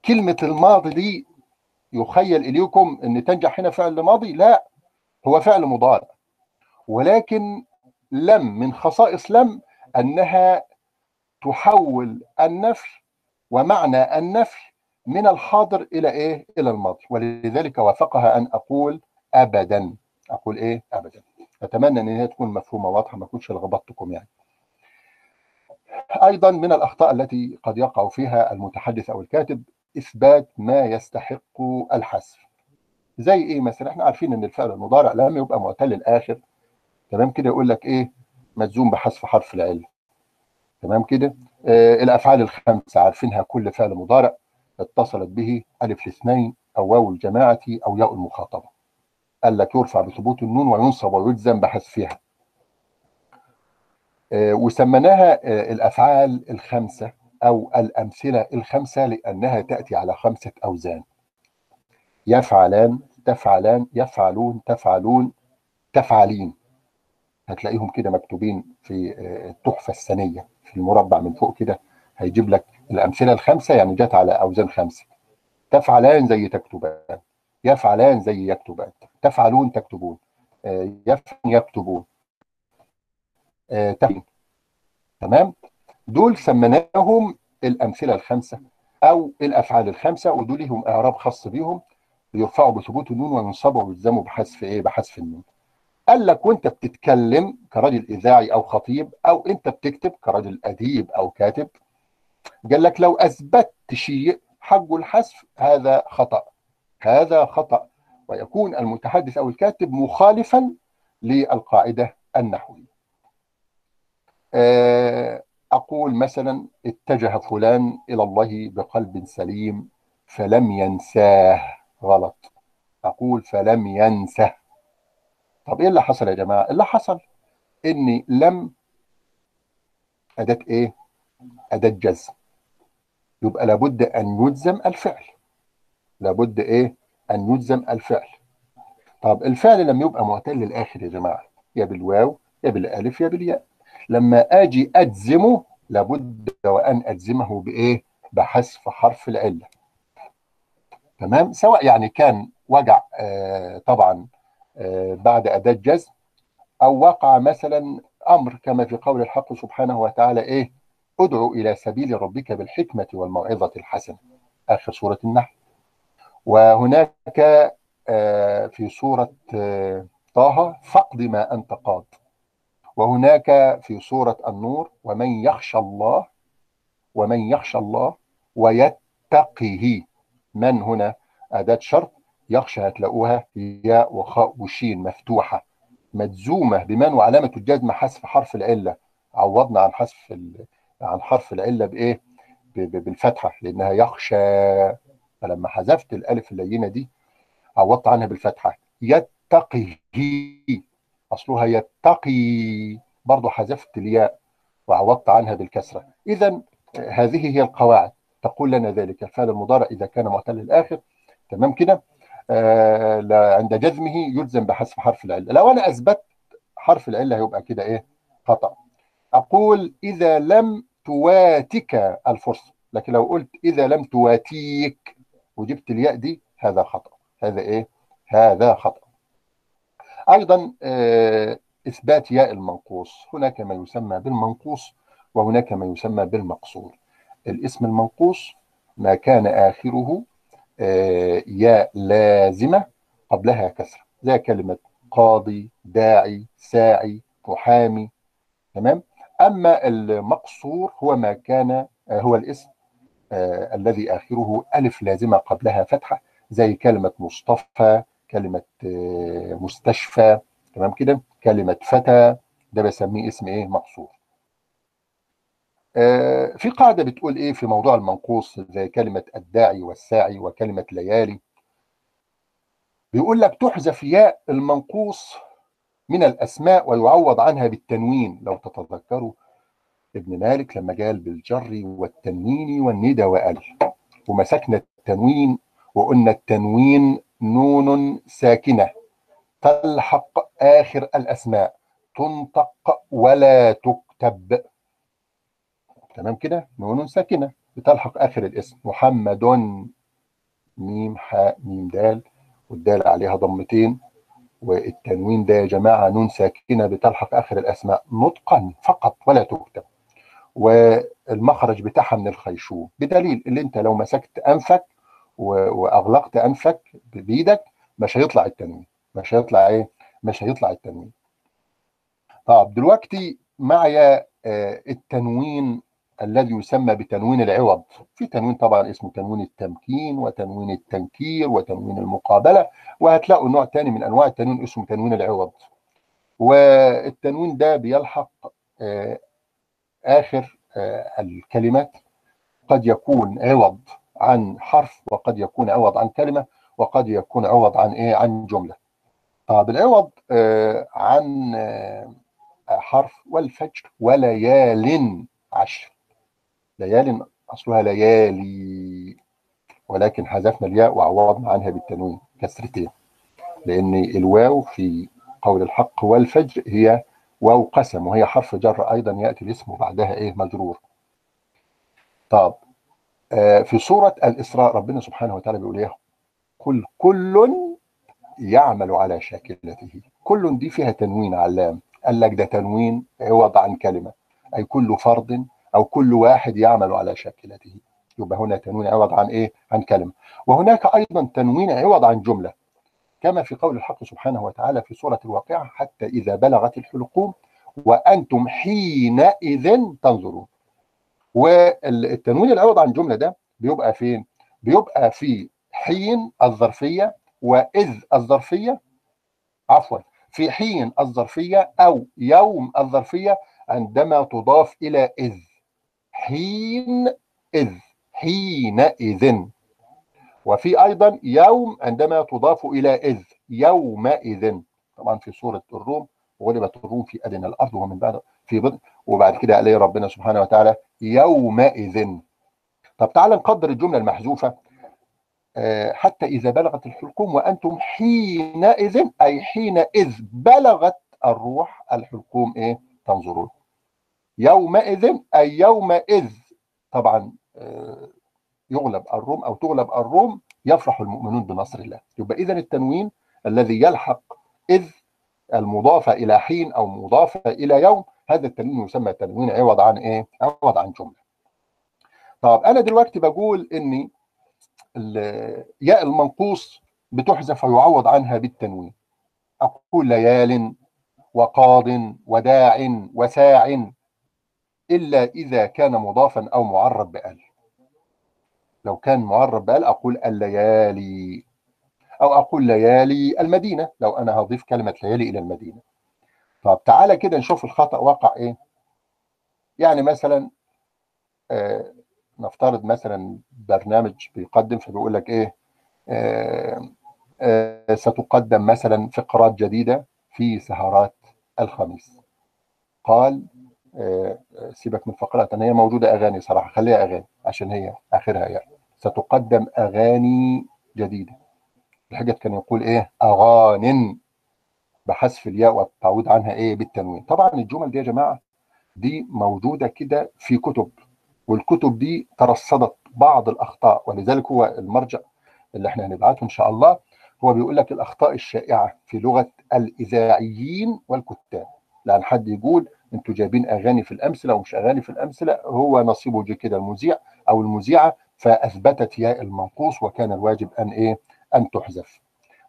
كلمة الماضي دي يخيل إليكم إن تنجح هنا فعل ماضي؟ لا هو فعل مضارع. ولكن لم من خصائص لم أنها تحول النفي ومعنى النفي من الحاضر إلى إيه؟ إلى الماضي. ولذلك وافقها أن أقول ابدا. أقول إيه؟ ابدا. أتمنى إن هي تكون مفهومة واضحة ما اكونش لخبطتكم يعني. أيضا من الأخطاء التي قد يقع فيها المتحدث أو الكاتب إثبات ما يستحق الحذف. زي إيه مثلا؟ إحنا عارفين إن الفعل المضارع لما يبقى معتل الآخر. تمام كده؟ يقول لك إيه؟ مجزوم بحذف حرف العله تمام كده؟ آه الأفعال الخمسة عارفينها كل فعل مضارع اتصلت به ألف الاثنين أو واو الجماعة أو ياء المخاطبة. قال لك يرفع بثبوت النون وينصب ويجزم بحذفها. آه وسميناها آه الأفعال الخمسة أو الأمثلة الخمسة لأنها تأتي على خمسة أوزان. يفعلان تفعلان يفعلون تفعلون تفعلين. هتلاقيهم كده مكتوبين في التحفة السنيه في المربع من فوق كده هيجيب لك الأمثلة الخمسة يعني جت على أوزان خمسة. تفعلان زي تكتبان. يفعلان زي يكتبان. تفعلون تكتبون. يفعل يكتبون. تفعلين تمام؟ دول سميناهم الأمثلة الخمسة أو الأفعال الخمسة ودول لهم إعراب خاص بيهم يرفعوا بثبوت النون وينصبوا ويلزموا بحذف إيه؟ بحذف النون. قال لك وانت بتتكلم كراجل إذاعي أو خطيب أو أنت بتكتب كراجل أديب أو كاتب قال لك لو أثبتت شيء حقه الحذف هذا خطأ هذا خطأ. ويكون المتحدث أو الكاتب مخالفا للقاعدة النحوية. أقول مثلا اتجه فلان إلى الله بقلب سليم فلم ينساه. غلط. أقول فلم ينسه طب إيه اللي حصل يا جماعة؟ اللي حصل ان لم اداه إيه؟ اداه جزم. يبقى لابد أن يجزم الفعل. لابد إيه؟ أن يجزم الفعل. طب الفعل لما يبقى معتل الآخر يا جماعة. يا بالواو يا بالألف يا بالياء. لما آجي أجزمه لابد وأن أجزمه بإيه؟ بحذف حرف العلة. تمام؟ سواء يعني كان وجع آه طبعا بعد أداة جزم أو وقع مثلا أمر كما في قول الحق سبحانه وتعالى إيه؟ ادعو إلى سبيل ربك بالحكمة والموعظة الحسنة. آخر سورة النحل. وهناك آه في سورة طه فاقض ما أنت قاض. وهناك في سورة النور ومن يخشى الله ومن يخشى الله ويتقه. من هنا؟ أداة شرط. يخشى هتلاقوها ياء وخاء وشين مفتوحة مجزومة بمن وعلامة الجزم حذف حرف العلة. عوضنا عن حذف عن حرف العلة بإيه؟ بالفتحة لأنها يخشى. فلما حذفت الألف اللينة دي عوضت عنها بالفتحة. يتقي أصلها يتقي. برضه حذفت الياء وعوضت عنها بالكسرة. إذا هذه هي القواعد. تقول لنا ذلك. الفعل المضارع إذا كان معتل الآخر. تمام كده؟ عند جزمه يلزم بحذف حرف العله لو أنا أثبت حرف العله هيبقى كده إيه؟ خطأ. أقول إذا لم تواتك الفرصة. لكن لو قلت إذا لم تواتيك وجبت الياء دي هذا خطأ. هذا إيه؟ هذا خطأ. أيضا آه إثبات ياء المنقوص. هناك ما يسمى بالمنقوص وهناك ما يسمى بالمقصور الاسم المنقوص ما كان آخره آه ياء لازمة قبلها كسرة. زي كلمة قاضي داعي ساعي محامي. تمام؟ أما المقصور هو ما كان آه هو الاسم آه الذي آخره ألف لازمة قبلها فتحة زي كلمة مصطفى كلمة مستشفى. تمام كده؟ كلمة فتى ده بسميه اسم إيه؟ مقصور. في قاعدة بتقول إيه في موضوع المنقوص زي كلمة الداعي والساعي وكلمة ليالي. بيقول لك تحذف ياء المنقوص من الأسماء ويعوض عنها بالتنوين. لو تتذكروا ابن مالك لما قال بالجر والتنوين والندى وأل. ومسكنا التنوين وقلنا التنوين نون ساكنة. تلحق آخر الأسماء. تنطق ولا تكتب. تمام كده؟ نون ساكنة. بتلحق آخر الاسم. محمد ميم حاء ميم دال. والدال عليها ضمتين. والتنوين ده يا جماعة نون ساكنة بتلحق آخر الأسماء. نطقا فقط ولا تكتب. والمخرج بتاعها من الخيشوم. بدليل اللي انت لو مسكت أنفك وأغلقت أنفك بإيدك مش هيطلع التنوين. مش هيطلع إيه؟ مش هيطلع التنوين. طب دلوقتي معي التنوين الذي يسمى بتنوين العوض. في تنوين طبعا اسمه تنوين التمكين وتنوين التنكير وتنوين المقابلة وهتلاقوا نوع تاني من أنواع التنوين اسمه تنوين العوض. والتنوين ده بيلحق آخر الكلمات. قد يكون عوض عن حرف وقد يكون عوض عن كلمة وقد يكون عوض عن إيه؟ عن جملة. طب العوض عن حرف والفجر وليال عشر. ليال أصلها ليالي ولكن حذفنا الياء وعوضنا عنها بالتنوين كسرتين. لأن الواو في قول الحق والفجر هي واو قسم وهي حرف جر أيضا يأتي الاسم بعدها إيه؟ مجرور. طب آه في سورة الإسراء ربنا سبحانه وتعالى بيقول إيه؟ كل كل يعمل على شاكلته. كل دي فيها تنوين علام. قال لك ده تنوين عوض عن كلمة. أي كل فرد أو كل واحد يعمل على شاكلته. يبقى هنا تنوين عوض عن إيه؟ عن كلمة وهناك أيضا تنوين عوض عن جملة. كما في قول الحق سبحانه وتعالى في سورة الواقعة حتى إذا بلغت الحلقوم وأنتم حينئذ تنظرون. والتنوين العوض عن جملة ده بيبقى فين؟ بيبقى في حين الظرفية وإذ الظرفية. عفوا في حين الظرفية أو يوم الظرفية عندما تضاف إلى إذ. حين إذ حينئذ وفي أيضا يوم عندما تضاف إلى إذ يومئذ. طبعا في سورة الروم غلبت الروم في أدنى الأرض ومن بعد في بضع وبعد كده قال ربنا سبحانه وتعالى يومئذ. طب تعال نقدر الجملة المحذوفة. حتى إذا بلغت الحلقوم وأنتم حينئذ أي حينئذ بلغت الروح الحلقوم إيه؟ تنظرون. يومئذ أي يومئذ طبعا يغلب الروم أو تغلب الروم يفرح المؤمنون بنصر الله. يبقى إذا التنوين الذي يلحق إذ المضافة إلى حين أو مضافة إلى يوم هذا التنوين يسمى تنوين عوض عن إيه؟ عوض عن جملة. طب أنا دلوقتي بقول إني ياء المنقوص بتحذف ويعوض عنها بالتنوين. أقول ليال وقاض وداع وساع إلا إذا كان مضافا أو معرب بأل. لو كان معرب بأل أقول الليالي. أو أقول ليالي المدينة لو أنا هضيف كلمة ليالي إلى المدينة. طب تعالى كده نشوف الخطأ وقع إيه. يعني مثلا آه نفترض مثلا برنامج بيقدم فبيقول لك إيه آه آه ستقدم مثلا فقرات جديدة في سهرات الخميس. قال سيبك من فقرات أنا هي موجودة أغاني صراحة خليها أغاني عشان هي آخرها يعني. ستقدم أغاني جديدة. الحاجة كان يقول إيه؟ أغان. بحذف الياء والتعويض عنها إيه؟ بالتنوين. طبعا الجمل دي يا جماعة دي موجودة كده في كتب والكتب دي ترصدت بعض الأخطاء ولذلك هو المرجع اللي إحنا هنبعته إن شاء الله هو بيقول لك الأخطاء الشائعة في لغة الإذاعيين والكتاب. لأن حد يقول أنتوا جايبين أغاني في الأمثلة ومش أغاني في الأمثلة هو نصيبه جه كده المذيع أو المذيعة فأثبتت ياء المنقوص وكان الواجب أن إيه؟ أن تحذف.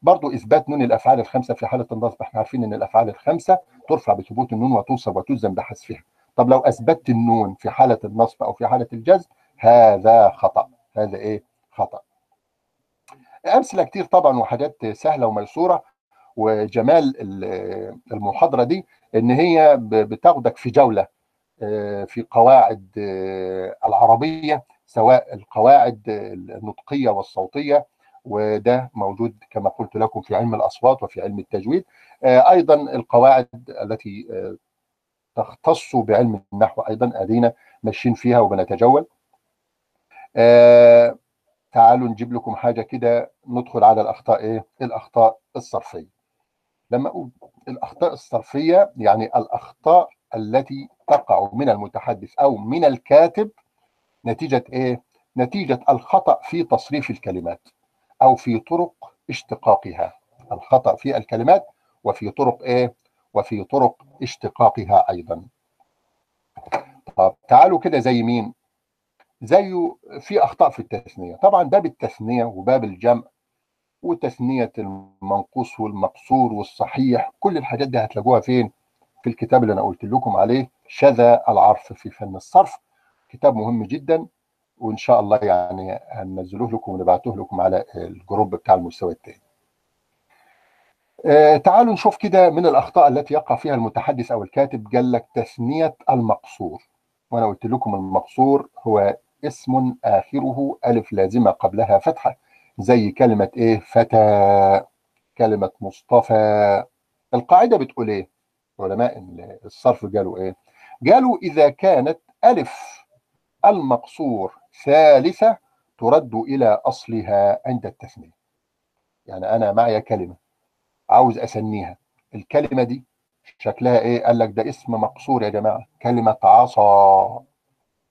برضو إثبات نون الأفعال الخمسة في حالة النصب إحنا عارفين إن الأفعال الخمسة ترفع بثبوت النون وتنصب وتجزم بحذفها طب لو أثبتت النون في حالة النصب أو في حالة الجزم هذا خطأ. هذا إيه؟ خطأ. أمثلة كتير طبعا وحاجات سهلة وميسورة. وجمال المحاضرة دي إن هي بتاخدك في جولة في قواعد العربية سواء القواعد النطقية والصوتية وده موجود كما قلت لكم في علم الأصوات وفي علم التجويد. أيضا القواعد التي تختص بعلم النحو أيضا أدينا ماشيين فيها وبنتجول. تعالوا نجيب لكم حاجة كده ندخل على الأخطاء إيه؟ الأخطاء الصرفية. لما أقول الأخطاء الصرفية يعني الأخطاء التي تقع من المتحدث أو من الكاتب نتيجة إيه؟ نتيجة الخطأ في تصريف الكلمات أو في طرق اشتقاقها. الخطأ في الكلمات وفي طرق إيه؟ وفي طرق اشتقاقها أيضا. طب تعالوا كده زي مين؟ زيه في أخطاء في التثنية. طبعا باب التثنية وباب الجمع وتثنية المنقوص والمقصور والصحيح كل الحاجات دي هتلاقوها فين؟ في الكتاب اللي أنا قلت لكم عليه شذا العرف في فن الصرف. كتاب مهم جدا وإن شاء الله يعني هننزلوه لكم ونبعتوه لكم على الجروب بتاع المستوى الثاني آه تعالوا نشوف كده من الأخطاء التي يقع فيها المتحدث أو الكاتب. قال لك تثنية المقصور. وأنا قلت لكم المقصور هو اسم آخره ألف لازمة قبلها فتحة. زي كلمة إيه؟ فتى. كلمة مصطفى. القاعدة بتقول إيه؟ علماء الصرف قالوا إيه؟ قالوا إذا كانت ألف المقصور ثالثة ترد إلى أصلها عند التثنية. يعني أنا معي كلمة عاوز اسنيها الكلمة دي شكلها إيه؟ قال لك ده اسم مقصور يا جماعة. كلمة عصا.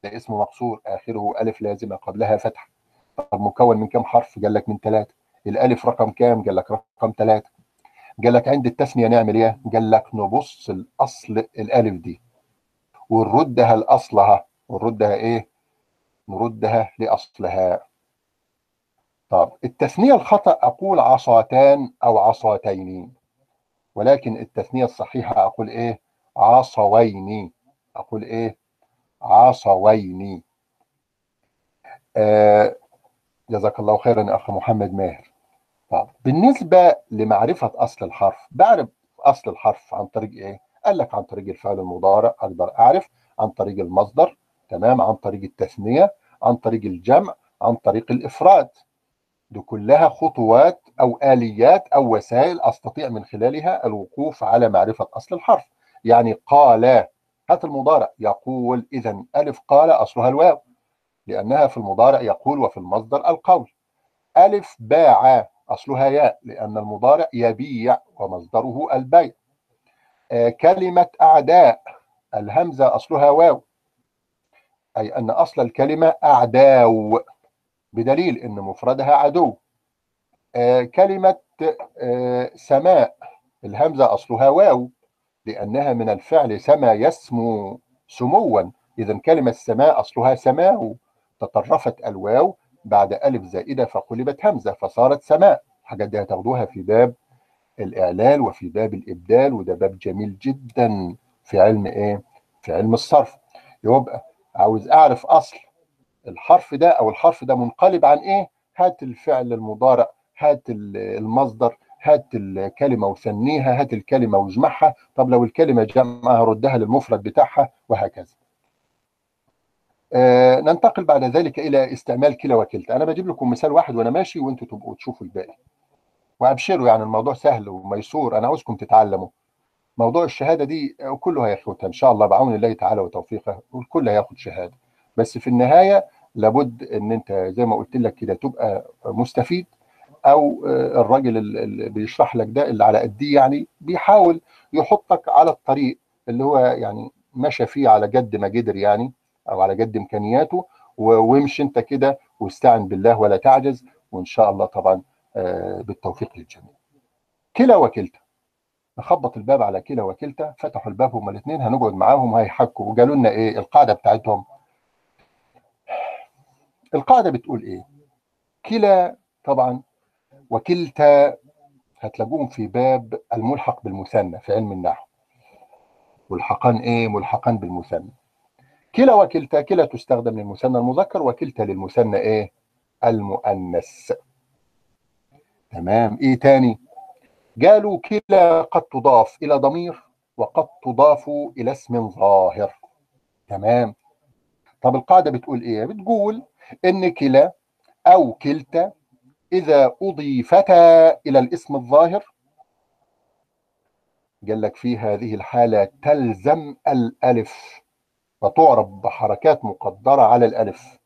ده اسم مقصور. آخره ألف لازمة قبلها فتحه طب مكون من كام حرف؟ قال لك من ثلاثة الألف رقم كام؟ قال لك رقم ثلاثة قال لك عند التثنية نعمل إيه؟ قال لك نبص الأصل الألف دي. ونردها لأصلها. ونردها إيه؟ نردها لأصلها. طب التثنية الخطأ أقول عصاتان أو عصاتين. ولكن التثنية الصحيحة أقول إيه؟ عصوين. أقول إيه؟ عصوين. آه جزاك الله خيرا يا أخ محمد ماهر. طب بالنسبة لمعرفة أصل الحرف بعرف أصل الحرف عن طريق إيه؟ قال لك عن طريق الفعل المضارع أقدر أعرف عن طريق المصدر تمام؟ عن طريق التثنية عن طريق الجمع عن طريق الإفراد. دي كلها خطوات أو آليات أو وسائل أستطيع من خلالها الوقوف على معرفة أصل الحرف. يعني قال هات المضارع. يقول اذا ألف قال أصلها الواو. لأنها في المضارع يقول وفي المصدر القول. ألف باع أصلها ياء لأن المضارع يبيع ومصدره البيع. آه كلمة أعداء الهمزة أصلها واو. أي أن أصل الكلمة أعداو بدليل إن مفردها عدو. آه كلمة آه سماء الهمزة أصلها واو لأنها من الفعل سما يسمو سموا. اذا كلمة سماء أصلها سماو. تطرفت الواو بعد ألف زائدة فقلبت همزة فصارت سماء. الحاجات دي هتاخدوها في باب الإعلال وفي باب الإبدال وده باب جميل جدا في علم إيه؟ في علم الصرف. يبقى عاوز أعرف أصل الحرف ده أو الحرف ده منقلب عن إيه؟ هات الفعل المضارع هات المصدر هات الكلمة وثنيها هات الكلمة واجمعها. طب لو الكلمة جمعها ردها للمفرد بتاعها وهكذا. ننتقل بعد ذلك إلى استعمال كلا وكلتا. أنا بجيب لكم مثال واحد وأنا ماشي وأنتوا تبقوا تشوفوا الباقي. وأبشروا يعني الموضوع سهل وميسور. أنا عاوزكم تتعلموا. موضوع الشهادة دي كله هياخدها إن شاء الله بعون الله تعالى وتوفيقه والكل هياخد شهادة. بس في النهاية لابد إن أنت زي ما قلت لك كده تبقى مستفيد أو الراجل اللي بيشرح لك ده اللي على قديه يعني بيحاول يحطك على الطريق اللي هو يعني مشى فيه على قد ما قدر يعني. أو على قد إمكانياته وامشي أنت كده واستعن بالله ولا تعجز وإن شاء الله طبعا بالتوفيق للجميع. كلا وكلتا. نخبط الباب على كلا وكلتا فتحوا الباب هما الاثنين هنقعد معاهم هيحكوا وقالوا لنا إيه القاعدة بتاعتهم. القاعدة بتقول إيه؟ كلا طبعا وكلتا هتلاقوهم في باب الملحق بالمثنى في علم النحو. ملحقان إيه؟ ملحقان بالمثنى. كلا وكلتا كلا تستخدم للمثنى المذكر وكلتا للمثنى إيه؟ المؤنث. تمام. إيه تاني؟ قالوا كلا قد تضاف إلى ضمير وقد تضاف إلى اسم ظاهر. تمام. طب القاعدة بتقول إيه؟ بتقول إن كلا أو كلتا إذا أضيفتا إلى الاسم الظاهر قال لك في هذه الحالة تلزم الألف. وتعرب بحركات مقدرة على الألف.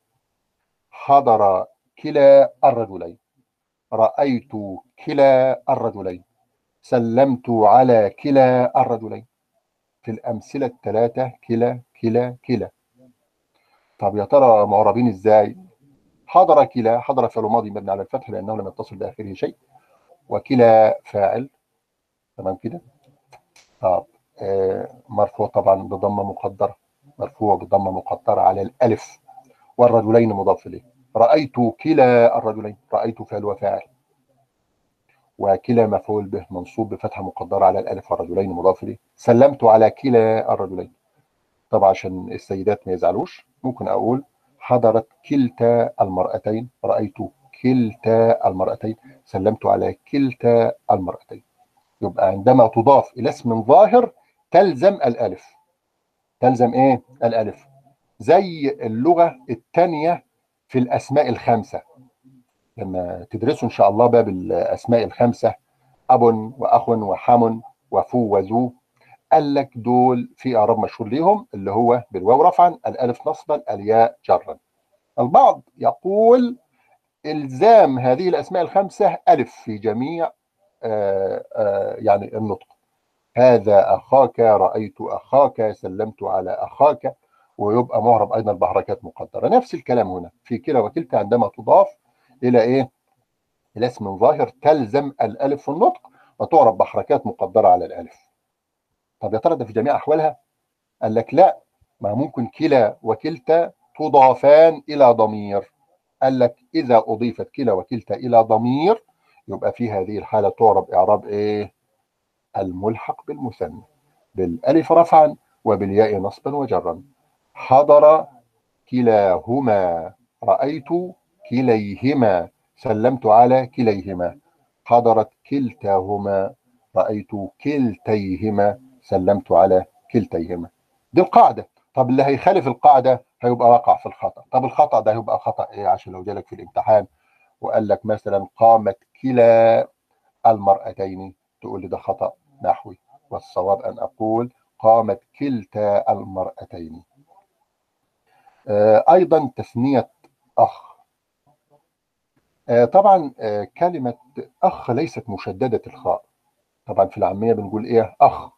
حضر كلا الرجلين. رأيت كلا الرجلين. سلمت على كلا الرجلين. في الأمثلة الثلاثة كلا كلا كلا. طب يا ترى معربين إزاي؟ حضر كلا حضر فعل ماضي مبني على الفتح لأنه لم يتصل بآخره شيء. وكلا فاعل. تمام كده؟ طب آه مرفوع طبعا بضمة مقدرة. مرفوع بضمة مقدرة على الألف. والرجلين مضاف إليه رأيت كلا الرجلين. رأيت فعل وفاعل. وكلا مفعول به منصوب بفتحة مقدرة على الألف والرجلين مضاف إليه سلمت على كلا الرجلين. طبعا عشان السيدات ما يزعلوش ممكن أقول حضرت كلتا المرأتين. رأيت كلتا المرأتين. سلمت على كلتا المرأتين. يبقى عندما تضاف إلى اسم ظاهر تلزم الألف. تلزم إيه؟ الألف. زي اللغة الثانية في الأسماء الخمسة. لما تدرسوا إن شاء الله باب الأسماء الخمسة أب وأخ وحم وفو وذو قال لك دول في إعراب مشهور ليهم اللي هو بالواو رفعا الألف نصبا الياء جرا. البعض يقول إلزام هذه الأسماء الخمسة ألف في جميع آآ آآ يعني النطق. هذا أخاك رأيت أخاك سلمت على أخاك ويبقى معرب أيضا بحركات مقدرة. نفس الكلام هنا. في كلا وكلتا عندما تضاف إلى إيه؟ إلى اسم ظاهر تلزم الألف في النطق وتعرب بحركات مقدرة على الألف. طب يا ترى ده في جميع أحوالها؟ قال لك لا ما ممكن كلا وكلتا تضافان إلى ضمير. قال لك إذا أضيفت كلا وكلتا إلى ضمير يبقى في هذه الحالة تعرب إعراب إيه؟ الملحق بالمثنى بالألف رفعا وبالياء نصبا وجرا. حضر كلاهما رأيت كليهما سلمت على كليهما. حضرت كلتاهما رأيت كلتيهما سلمت على كلتيهما. دي القاعدة. طب اللي هيخالف القاعدة هيبقى وقع في الخطأ. طب الخطأ ده هيبقى خطأ إيه عشان لو جالك في الامتحان وقال لك مثلا قامت كلا المرأتين؟ تقول لي ده خطأ. نحوي والصواب أن أقول قامت كلتا المرأتين. آه أيضا تثنية أخ. آه طبعا آه كلمة أخ ليست مشددة الخاء. طبعا في العامية بنقول إيه؟ أخ.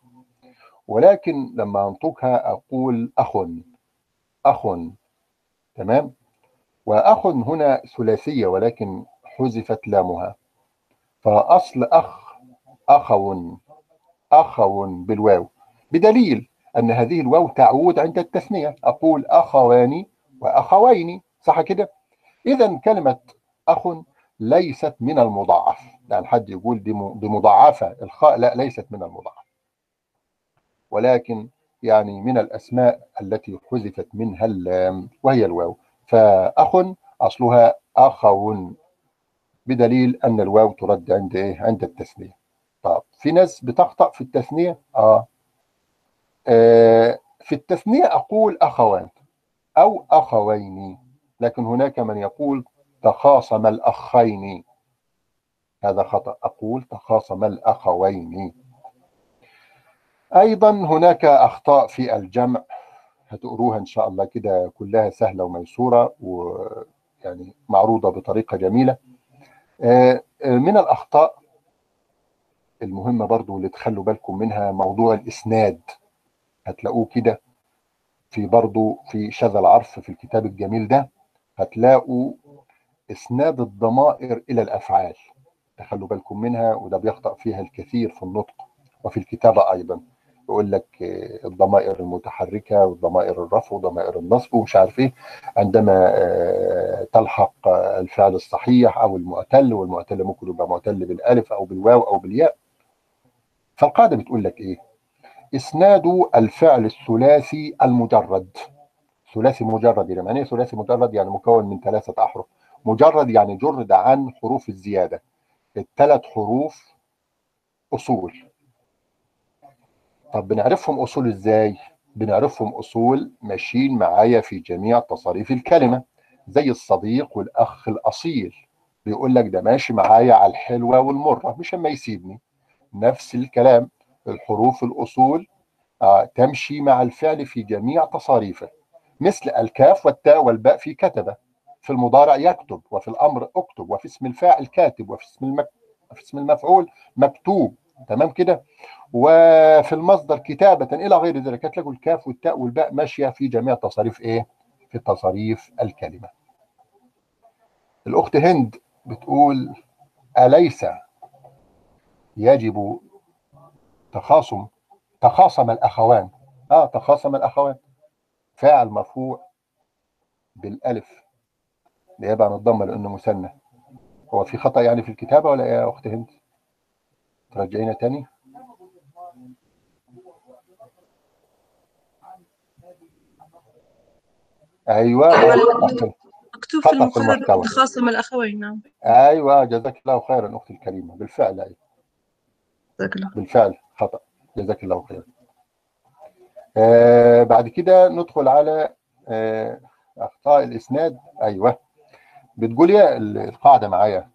ولكن لما أنطقها أقول أخ. أخ. تمام؟ وأخ هنا ثلاثية ولكن حذفت لامها. فأصل أخ أخو أخو بالواو. بدليل أن هذه الواو تعود عند التثنية. أقول أخوان وأخوين. صح كده؟ إذا كلمة أخ ليست من المضاعف. يعني حد يقول دي مضاعفة الخاء لا ليست من المضاعف. ولكن يعني من الأسماء التي حذفت منها اللام وهي الواو. فأخ أصلها أخو. بدليل أن الواو ترد عند إيه؟ عند التثنية. في ناس بتخطأ في التثنية؟ آه. آه في التثنية أقول أخوان أو أخوين لكن هناك من يقول تخاصم الأخين. هذا خطأ. أقول تخاصم الأخوين. أيضا هناك أخطاء في الجمع. هتقروها إن شاء الله كده كلها سهلة وميسورة ويعني معروضة بطريقة جميلة. من الأخطاء المهمة برضو اللي تخلوا بالكم منها موضوع الإسناد. هتلاقوه كده في برضو في شذا العرف في الكتاب الجميل ده. هتلاقوا إسناد الضمائر إلى الأفعال. تخلوا بالكم منها وده بيخطأ فيها الكثير في النطق. وفي الكتابة أيضا. يقول لك الضمائر المتحركة والضمائر الرفع وضمائر النصب ومش عارف إيه. عندما تلحق الفعل الصحيح أو المعتل والمعتل ممكن يبقى معتل بالألف أو بالواو أو بالياء فالقاعدة بتقول لك إيه؟ إسناد الفعل الثلاثي المجرد. ثلاثي مجرد يعني إيه ثلاثي مجرد؟ يعني مكون من ثلاثة أحرف. مجرد يعني جرد عن حروف الزيادة. الثلاث حروف أصول. طب بنعرفهم أصول إزاي؟ بنعرفهم أصول ماشيين معايا في جميع تصاريف الكلمة. زي الصديق والأخ الأصيل. بيقول لك ده ماشي معايا على الحلوة والمرة مش أما يسيبني. نفس الكلام الحروف الأصول آه تمشي مع الفعل في جميع تصاريفه مثل الكاف والتاء والباء في كتبه في المضارع يكتب وفي الأمر اكتب وفي اسم الفاعل كاتب وفي اسم المك... في اسم المفعول مكتوب تمام كده وفي المصدر كتابة إلى غير ذلك هتلاقوا الكاف والتاء والباء ماشية في جميع تصاريف إيه؟ في تصاريف الكلمة. الأخت هند بتقول أليس يجب تخاصم تخاصم الأخوان. آه تخاصم الأخوان. فاعل مرفوع بالألف نيابة عن الضمة لأنه مثنى. هو في خطأ يعني في الكتابة ولا يا أخت هند؟ ترجعينا تاني؟ أيوة. أيوه مكتوب مكتوب في المقرر. تخاصم الأخوين نعم. أيوه جزاك الله خيرا أختي الكريمة. بالفعل أيوه. جزاك الله بالفعل خطأ. جزاك الله خيرا. آه بعد كده ندخل على آه أخطاء الإسناد. أيوه. بتقول يا القاعدة معايا.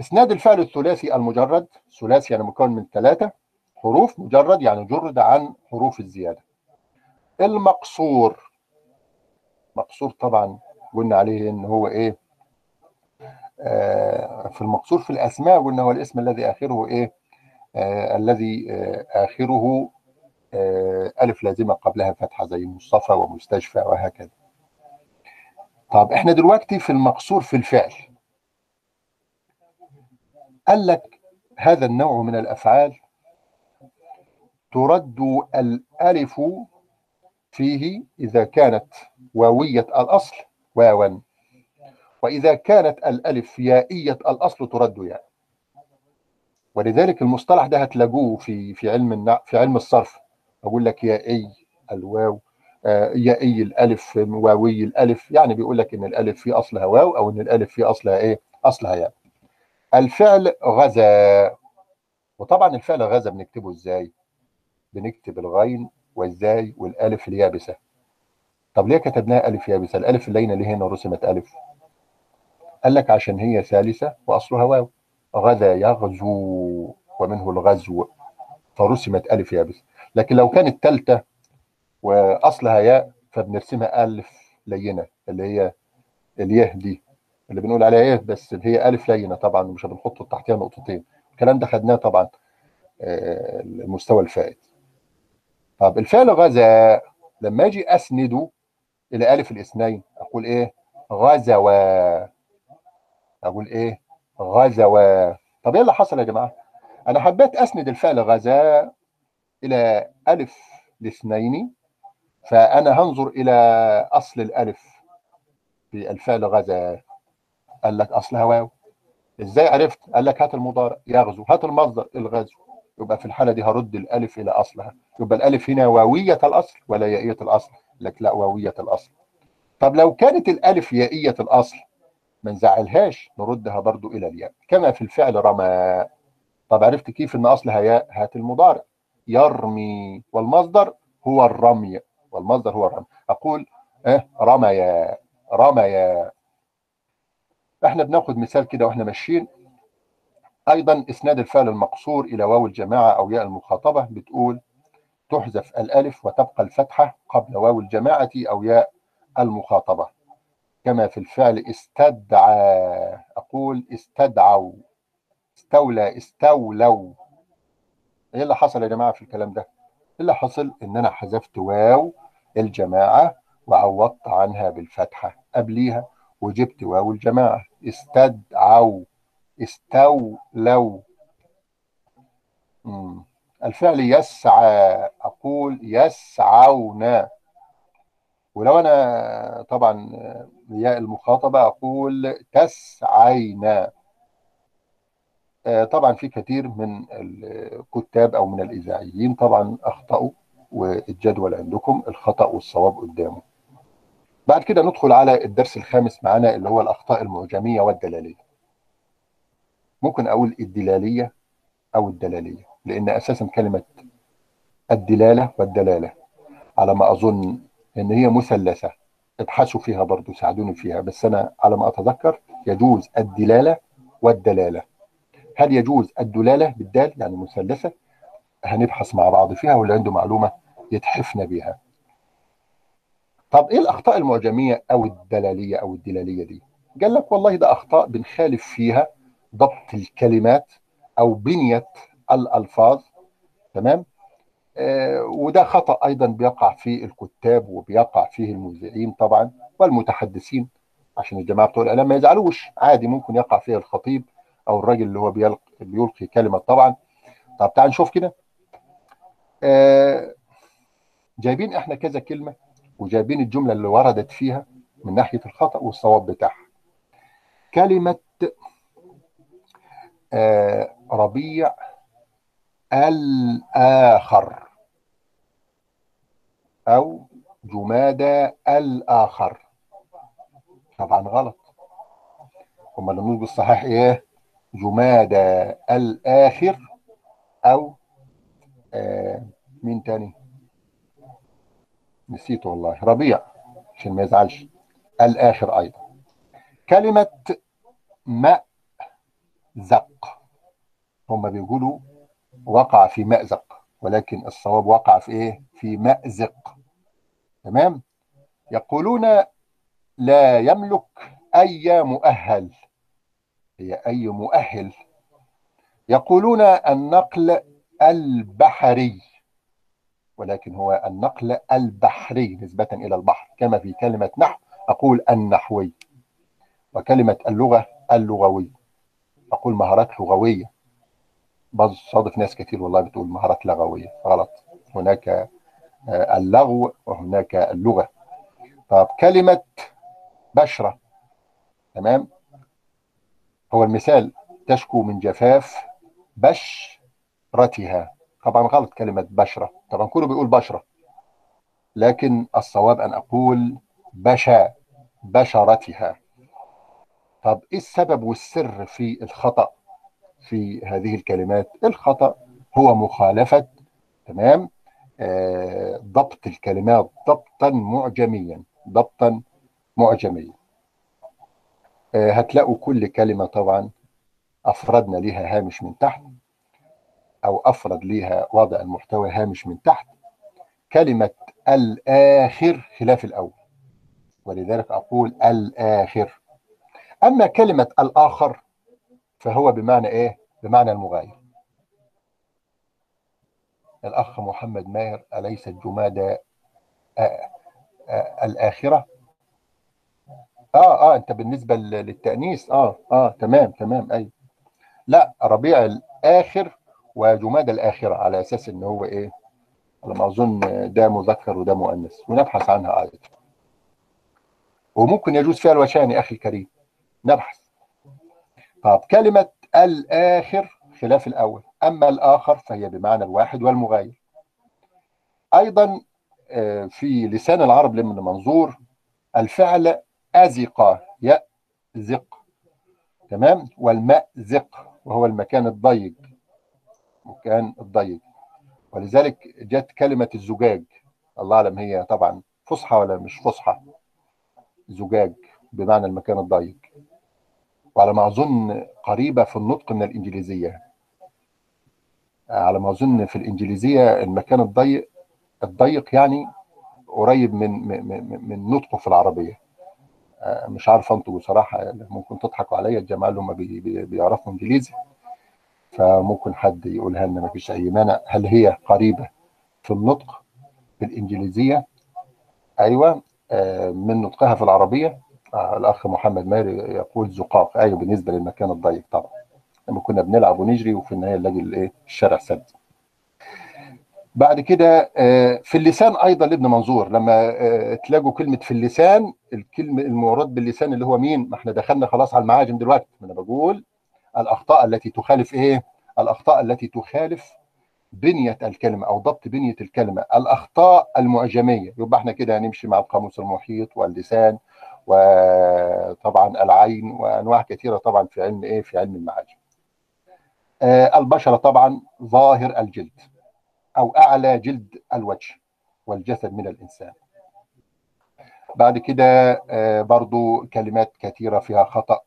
إسناد الفعل الثلاثي المجرد ثلاثي يعني مكون من ثلاثة حروف مجرد يعني جرد عن حروف الزيادة. المقصور. مقصور طبعا قلنا عليه إن هو إيه؟ آه في المقصور في الأسماء قلنا هو الاسم الذي آخره إيه؟ الذي آه آخره آه ألف لازمة قبلها فتحة زي مصطفى ومستشفى وهكذا. طب إحنا دلوقتي في المقصور في الفعل. قال لك هذا النوع من الأفعال ترد الألف فيه إذا كانت واوية الأصل واوا. وإذا كانت الألف يائية الأصل ترد ياء ولذلك المصطلح ده هتلاقوه في في علم النع... في علم الصرف. أقول لك يائي الواو آه يائي الألف واوي الألف. يعني بيقول لك إن الألف في أصلها واو أو إن الألف في أصلها إيه؟ أصلها ياء. الفعل غزا. وطبعا الفعل غزا بنكتبه إزاي؟ بنكتب الغين والزاي والألف اليابسة. طب ليه كتبناها ألف يابسة؟ الألف اللينة ليه هنا رسمت ألف؟ قال لك عشان هي ثالثة وأصلها واو. غزا يغزو ومنه الغزو. فرسمت ألف يابسه لكن لو كانت ثالثه وأصلها ياء فبنرسمها ألف لينة اللي هي اليه دي. اللي بنقول عليها إيه بس اللي هي ألف لينة طبعا مش بنحط تحتها نقطتين. الكلام ده خدناه طبعا المستوى الفائت. طب الفعل غزا. لما أجي اسنده إلى ألف الاثنين أقول إيه؟ غزوا. أقول إيه؟ غزوا طب إيه اللي حصل يا جماعة. أنا حبيت أسند الفعل غزا إلى ألف الاثنين فأنا هنظر إلى أصل الألف في الفعل غزا قال لك أصلها واو. إزاي عرفت؟ قال لك هات المضارع. يغزو هات المصدر الغزو. يبقى في الحالة دي هرد الألف إلى أصلها. يبقى الألف هنا واوية الأصل ولا يائية الأصل؟ لك لا واوية الأصل. طب لو كانت الألف يائية الأصل ما نزعلهاش نردها برضو إلى الياء. كما في الفعل رمى. طب عرفت كيف إن اصلها ياء هات المضارع؟ يرمي والمصدر هو الرمي. والمصدر هو الرمي. أقول آه رميا رميا إحنا بناخد مثال كده وإحنا ماشيين. أيضا إسناد الفعل المقصور إلى واو الجماعة أو ياء المخاطبة بتقول تحذف الألف وتبقى الفتحة قبل واو الجماعة أو ياء المخاطبة. كما في الفعل استدعى أقول استدعوا استولى استولوا. إيه اللي حصل يا جماعة في الكلام ده؟ اللي حصل؟ إن أنا حذفت واو الجماعة وعوضت عنها بالفتحة قبليها وجبت واو الجماعة. استدعوا استولوا. الفعل يسعى أقول يسعون. ولو أنا طبعا ياء المخاطبة أقول تسعينا طبعا في كثير من الكتاب أو من الإذاعيين طبعا أخطأوا والجدول عندكم الخطأ والصواب قدامه. بعد كده ندخل على الدرس الخامس معانا اللي هو الأخطاء المعجمية والدلالية. ممكن أقول الدلالية أو الدلالية لأن أساسا كلمة الدلالة والدلالة على ما أظن إن هي مثلثة. ابحثوا فيها برضو ساعدوني فيها. بس أنا على ما أتذكر يجوز الدلالة والدلالة. هل يجوز الدلالة بالدال؟ يعني مثلثة. هنبحث مع بعض فيها واللي عنده معلومة يتحفنا بها طب إيه الأخطاء المعجمية أو الدلالية أو الدلالية دي؟ قال لك والله ده أخطاء بنخالف فيها ضبط الكلمات أو بنية الألفاظ. تمام؟ وده خطأ أيضا بيقع في الكتاب وبيقع فيه المذيعين طبعا والمتحدثين عشان الجماعة بتوع الإعلام ما يزعلوش. عادي ممكن يقع فيه الخطيب أو الراجل اللي هو بيلقي, بيلقي كلمة طبعا. طب تعال نشوف كده. آه جايبين إحنا كذا كلمة وجايبين الجملة اللي وردت فيها من ناحية الخطأ والصواب بتاعها. كلمة آه ربيع الآخر. أو جمادى الآخر. طبعا غلط. امال النطق الصحيح إيه؟ جمادى الآخر أو آه مين تاني؟ نسيت والله. ربيع عشان ما يزعلش. الآخر أيضا. كلمة مأزق. هم بيقولوا وقع في مأزق ولكن الصواب وقع في إيه؟ في مأزق. تمام؟ يقولون لا يملك أي مؤهل. هي أي مؤهل. يقولون النقل البحري ولكن هو النقل البحري نسبة إلى البحر كما في كلمة نحو أقول النحوي وكلمة اللغة اللغوي. أقول مهارات لغوية. صادف ناس كتير والله بتقول مهارات لغوية. غلط. هناك اللغو وهناك اللغة. طب كلمة بشرة تمام؟ هو المثال تشكو من جفاف بشرتها. طبعا غلط كلمة بشرة. طبعا كله بيقول بشرة. لكن الصواب أن أقول بشا بشرتها. طب إيه السبب والسر في الخطأ في هذه الكلمات؟ الخطأ هو مخالفة تمام؟ ضبط الكلمات ضبطا معجميا ضبطا معجميا. آه هتلاقوا كل كلمة طبعا أفردنا لها هامش من تحت أو أفرد لها وضع المحتوى هامش من تحت. كلمة الآخر خلاف الأول. ولذلك أقول الآخر. أما كلمة الآخر فهو بمعنى إيه؟ بمعنى المغاير. الأخ محمد ماهر أليس الجمادة آه آه الآخرة؟ آه آه أنت بالنسبة للتأنيث آه آه تمام تمام أي. لا ربيع الآخر وجماد الآخرة على أساس إن هو إيه؟ على ما أظن ده مذكر وده مؤنث ونبحث عنها أيضا. وممكن يجوز فيها الوشان أخي الكريم. نبحث. طب كلمة الآخر خلاف الأول. أما الآخر فهي بمعنى الواحد والمغاير. أيضا في لسان العرب لمن منظور الفعل أزق يأزق. تمام؟ والمأزق وهو المكان الضيق. مكان الضيق. ولذلك جت كلمة الزجاج. الله أعلم هي طبعا فصحى ولا مش فصحى. زجاج بمعنى المكان الضيق. وعلى ما أظن قريبة في النطق من الإنجليزية. على ما أظن في الإنجليزية المكان الضيق الضيق يعني قريب من من من نطقه في العربية. مش عارف انطق بصراحة ممكن تضحكوا عليا الجماعة اللي هم بي بي بيعرفوا إنجليزي فممكن حد يقولها لنا ما فيش أي مانع. هل هي قريبة في النطق بالإنجليزية أيوة من نطقها في العربية. الأخ محمد ماهر يقول زقاق. أيوة بالنسبة للمكان الضيق طبعا. لما كنا بنلعب ونجري وفي النهاية نلاقي الإيه الشارع سد. بعد كده في اللسان أيضا لابن منظور. لما تلاقوا كلمة في اللسان الكلمة المراد باللسان اللي هو مين؟ ما إحنا دخلنا خلاص على المعاجم دلوقتي. أنا بقول الأخطاء التي تخالف إيه؟ الأخطاء التي تخالف بنية الكلمة أو ضبط بنية الكلمة. الأخطاء المعجمية. يبقى إحنا كده هنمشي مع القاموس المحيط واللسان وطبعا العين وأنواع كثيرة طبعا في علم إيه؟ في علم المعاجم. آه البشره طبعا ظاهر الجلد أو أعلى جلد الوجه والجسد من الإنسان. بعد كده برضو كلمات كثيرة فيها خطأ.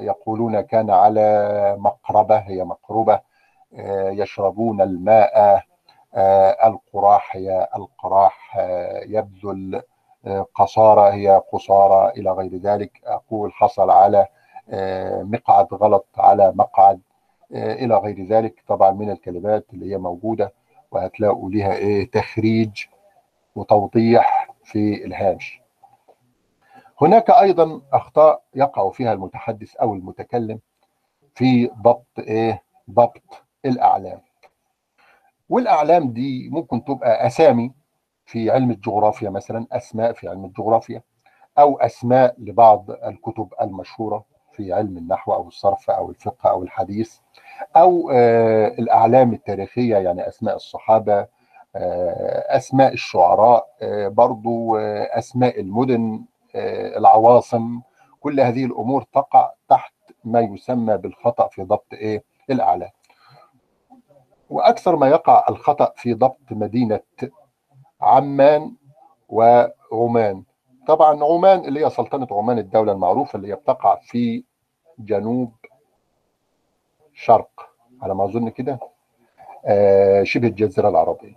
يقولون كان على مقربة هي مقربة. يشربون الماء القراح هي القراح يبذل قصارى هي قصارى إلى غير ذلك. أقول حصل على مقعد غلط على مقعد إلى غير ذلك طبعا من الكلمات اللي هي موجودة وهتلاقوا لها إيه تخريج وتوضيح في الهامش. هناك أيضا أخطاء يقع فيها المتحدث أو المتكلم في ضبط إيه ضبط الأعلام. والأعلام دي ممكن تبقى أسامي في علم الجغرافيا مثلا أسماء في علم الجغرافيا أو أسماء لبعض الكتب المشهورة. في علم النحو أو الصرف أو الفقه أو الحديث أو آه الأعلام التاريخية يعني أسماء الصحابة آه أسماء الشعراء آه برضو أسماء المدن العواصم. كل هذه الأمور تقع تحت ما يسمى بالخطأ في ضبط إيه؟ الأعلام. وأكثر ما يقع الخطأ في ضبط مدينة عمان وعمان. طبعا عمان اللي هي سلطنة عمان الدولة المعروفة اللي هي بتقع في جنوب شرق على ما أظن كده آه شبه الجزيرة العربية.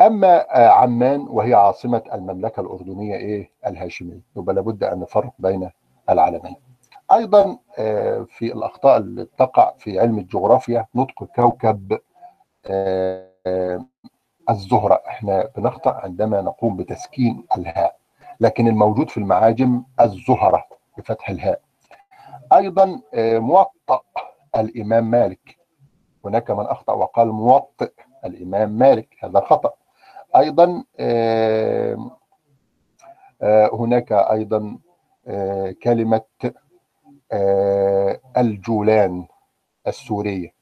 أما آه عمان وهي عاصمة المملكة الأردنية إيه؟ الهاشمية. يبقى لابد أن نفرق بين العالمين. أيضا آه في الأخطاء اللي تقع في علم الجغرافيا نطق كوكب الزهرة. إحنا بنخطأ عندما نقوم بتسكين الهاء لكن الموجود في المعاجم الزهرة بفتح الهاء. أيضا موطأ الإمام مالك. هناك من أخطأ وقال موطئ الإمام مالك. هذا خطأ. أيضا هناك أيضا كلمة الجولان السورية.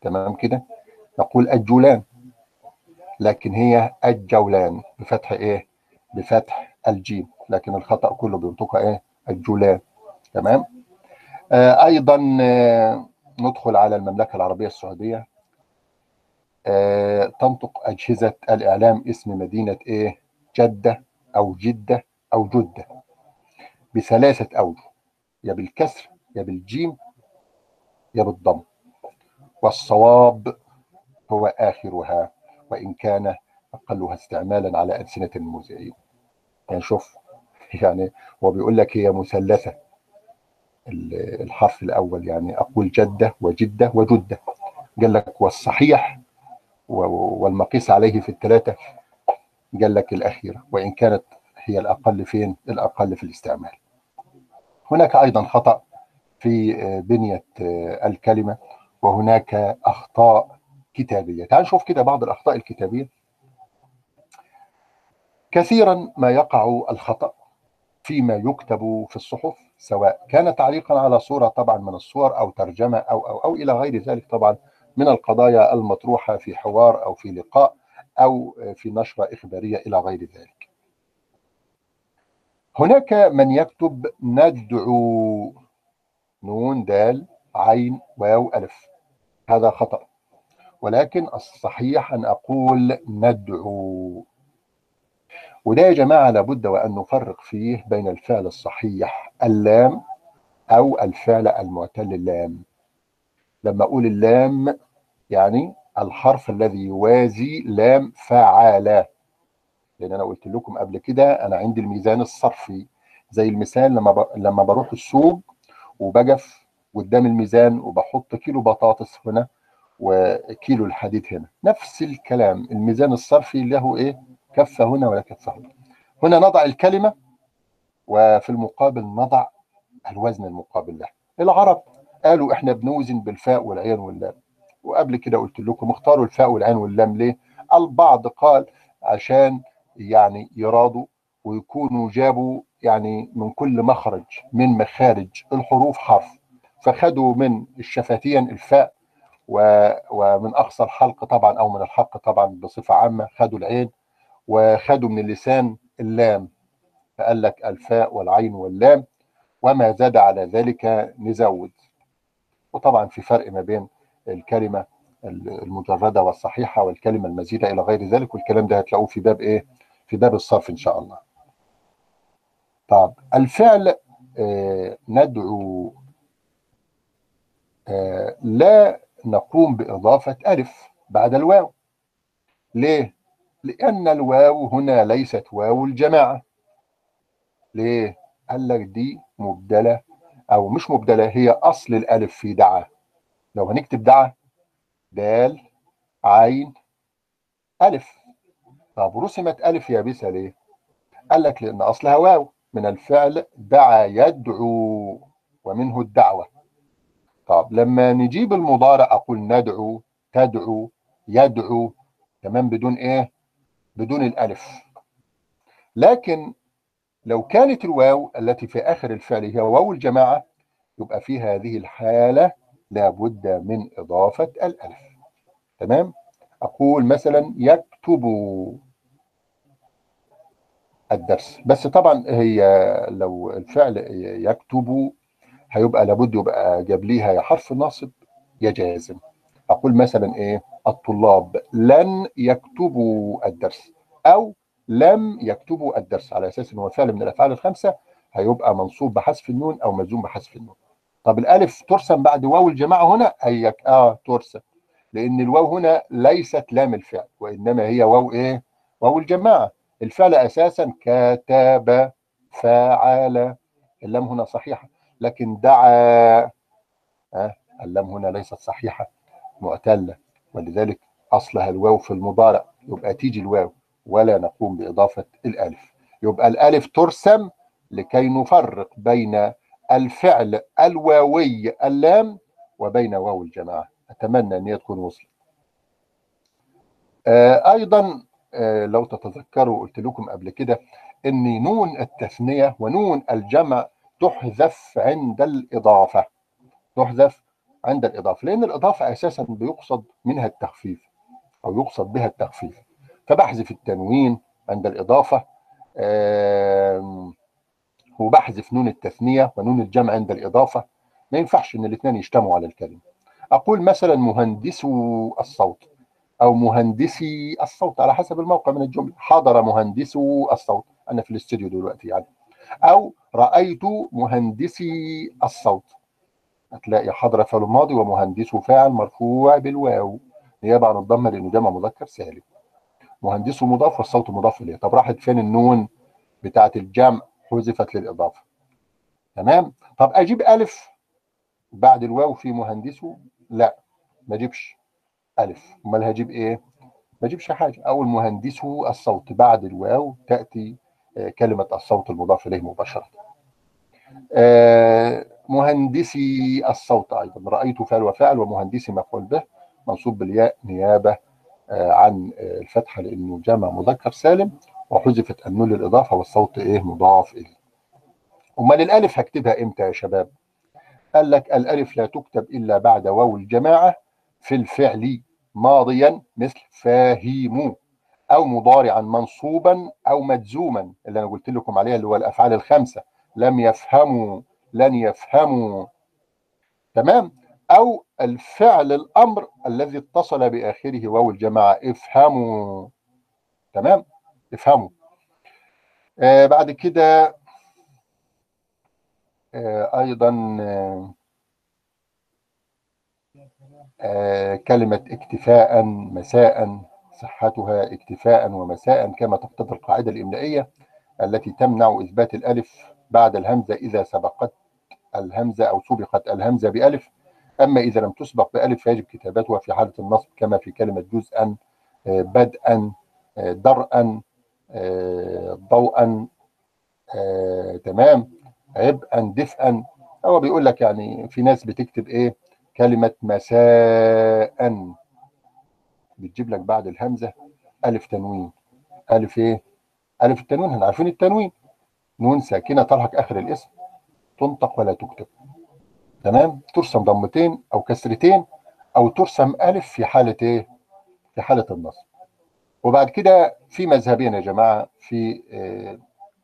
تمام كده؟ نقول الجولان. لكن هي الجولان بفتح إيه؟ بفتح الجيم. لكن الخطأ كله بينطقها إيه؟ الجولان. تمام؟ آه أيضا آه ندخل على المملكة العربية السعودية. آه تنطق أجهزة الإعلام اسم مدينة إيه؟ جدة أو جدة أو جدة. بثلاثة أوجه. يا بالكسر يا بالجيم يا بالضم. والصواب هو آخرها. وإن كان أقلها استعمالا على ألسنة المذيعين. يعني شوف *laughs* يعني هو بيقول لك هي مثلثة الحرف الأول. يعني أقول جدة وجدة وجدة. قال لك والصحيح والمقيس عليه في الثلاثة قال لك الأخيرة. وإن كانت هي الأقل فين؟ الأقل في الاستعمال. هناك أيضا خطأ في بنية الكلمة. وهناك أخطاء كتابية تعال نشوف كده بعض الأخطاء الكتابية. كثيرا ما يقع الخطأ فيما يكتب في الصحف سواء كان تعليقا على صورة طبعا من الصور أو ترجمة أو أو أو إلى غير ذلك طبعا من القضايا المطروحة في حوار أو في لقاء أو في نشرة إخبارية إلى غير ذلك. هناك من يكتب ندعو نون دال عين واو ألف. هذا خطأ. ولكن الصحيح أن أقول ندعو. وده يا جماعة لابد وأن نفرق فيه بين الفعل الصحيح اللام أو الفعل المعتل اللام. لما أقول اللام يعني الحرف الذي يوازي لام فعل لأن أنا قلت لكم قبل كده أنا عندي الميزان الصرفي. زي المثال لما. لما بروح السوق وبقف قدام الميزان وبحط كيلو بطاطس هنا وكيلو الحديد هنا. نفس الكلام الميزان الصرفي له إيه؟ كفه هنا ولا كفه هنا هنا نضع الكلمة وفي المقابل نضع الوزن المقابل له العرب قالوا إحنا بنوزن بالفاء والعين واللام. وقبل كده قلت لكم اختاروا الفاء والعين واللام ليه؟ البعض قال عشان يعني يرادوا ويكونوا جابوا يعني من كل مخرج من مخارج الحروف حرف. فخدوا من الشفتين الفاء ومن أقصى الحلق طبعا أو من الحلق طبعا بصفة عامة خدوا العين وخدوا من اللسان اللام فقال لك الفاء والعين واللام وما زاد على ذلك نزود وطبعا في فرق ما بين الكلمة المجردة والصحيحة والكلمة المزيدة إلى غير ذلك والكلام ده هتلاقوه في باب إيه؟ في باب الصرف إن شاء الله. طب الفعل آه ندعو آه لا نقوم بإضافة ألف بعد الواو ليه؟ لأن الواو هنا ليست واو الجماعة ليه؟ قال لك دي مبدلة أو مش مبدلة هي أصل الألف في دعا لو هنكتب دعا دال عين ألف طب رسمت ألف يابسة ليه؟ قال لك لأن أصلها واو من الفعل دعا يدعو ومنه الدعوة طب لما نجيب المضارع أقول ندعو تدعو يدعو تمام بدون إيه؟ بدون الألف. لكن لو كانت الواو التي في آخر الفعل هي واو الجماعة يبقى في هذه الحالة لابد من إضافة الألف. تمام؟ أقول مثلا يكتب الدرس. بس طبعا هي لو الفعل يكتب هيبقى لابد يبقى جاب يا حرف ناصب يا جازم. أقول مثلا إيه؟ الطلاب لن يكتبوا الدرس أو لم يكتبوا الدرس على أساس أنه فعل من الأفعال الخمسة هيبقى منصوب بحذف النون أو مجزوم بحذف النون. طب الألف ترسم بعد واو الجماعة هنا؟ أيوه آه ترسم. لأن الواو هنا ليست لام الفعل وإنما هي واو إيه؟ واو الجماعة. الفعل أساسا كتب فعل. اللام هنا صحيحة. لكن دعا آه اللام هنا ليست صحيحة معتلة ولذلك أصلها الواو في المضارع. يبقى تيجي الواو. ولا نقوم بإضافة الألف. يبقى الألف ترسم لكي نفرق بين الفعل الواوي اللام وبين واو الجماعة. أتمنى أن تكون وصلت آه أيضا آه لو تتذكروا قلت لكم قبل كده أن نون التثنية ونون الجمع تحذف عند الإضافة. تحذف عند الإضافة لأن الإضافة أساسا بيقصد منها التخفيف أو يقصد بها التخفيف. فبحذف التنوين عند الإضافة وبحذف نون التثنية ونون الجمع عند الإضافة. ما ينفعش إن الاثنين يجتمعوا على الكلمة. أقول مثلا مهندسو الصوت أو مهندسي الصوت على حسب الموقع من الجملة. حضر مهندسو الصوت. أنا في الاستوديو دلوقتي يعني. أو رأيت مهندسي الصوت. هتلاقي حضر فعل ماضي ومهندسه فاعل مرفوع بالواو. نيابة عن الضمه لأنه جمع مذكر سالم. مهندسه مضاف والصوت مضاف إليه. طب راحت فين النون بتاعه الجمع؟ حذفت للإضافة. تمام؟ طب أجيب ألف بعد الواو في مهندسه؟ لا ما أجيبش ألف. أمال هجيب إيه؟ ما أجيبش حاجة. أول مهندسه الصوت بعد الواو تأتي كلمة الصوت المضاف إليه مباشرة مهندسي الصوت أيضا رأيت فعل وفعل ومهندسي مفعول به منصوب بالياء نيابة عن الفتحة لأنه جمع مذكر سالم وحذفت النون للإضافة والصوت إيه مضاف إليه. أمال الألف هكتبها إمتى يا شباب؟ قال لك الألف لا تكتب إلا بعد واو الجماعة في الفعل ماضيا مثل فاهموا أو مضارعا منصوبا أو مجزوما اللي أنا قلت لكم عليها اللي هو الأفعال الخمسة. لم يفهموا لن يفهموا. تمام؟ أو الفعل الأمر الذي اتصل بآخره واو الجماعة افهموا. تمام؟ افهموا. آه بعد كده آه أيضا آه آه كلمة اكتفاء مساء. صحتها اكتفاء ومساء كما تقتضي القاعدة الإملائية التي تمنع إثبات الألف بعد الهمزة إذا سبقت الهمزة أو سبقت الهمزة بألف. أما إذا لم تسبق بألف فيجب كتابتها في حالة النصب كما في كلمة جزءا بدءا درءا ضوءا تمام عبئا دفئا. هو بيقول لك يعني في ناس بتكتب إيه؟ كلمة مساء. بتجيب لك بعد الهمزة ألف تنوين. ألف إيه؟ ألف التنوين. إحنا عارفين التنوين. نون ساكنة تلحق آخر الاسم. تنطق ولا تكتب. تمام؟ ترسم ضمتين أو كسرتين أو ترسم ألف في حالة إيه؟ في حالة النصب. وبعد كده في مذهبين يا جماعة في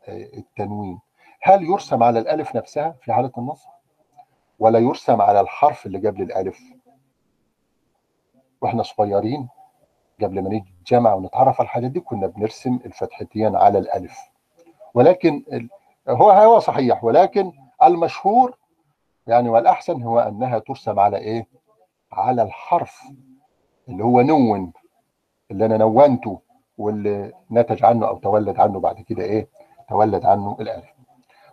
التنوين. هل يرسم على الألف نفسها في حالة النصب؟ ولا يرسم على الحرف اللي قبل الألف؟ وإحنا صغيرين قبل ما نيجي الجامعة ونتعرف على الحاجات دي كنا بنرسم الفتحتين على الألف. ولكن هو هو صحيح ولكن المشهور يعني والأحسن هو أنها ترسم على إيه؟ على الحرف اللي هو نون اللي أنا نونته واللي نتج عنه أو تولد عنه بعد كده إيه؟ تولد عنه الألف.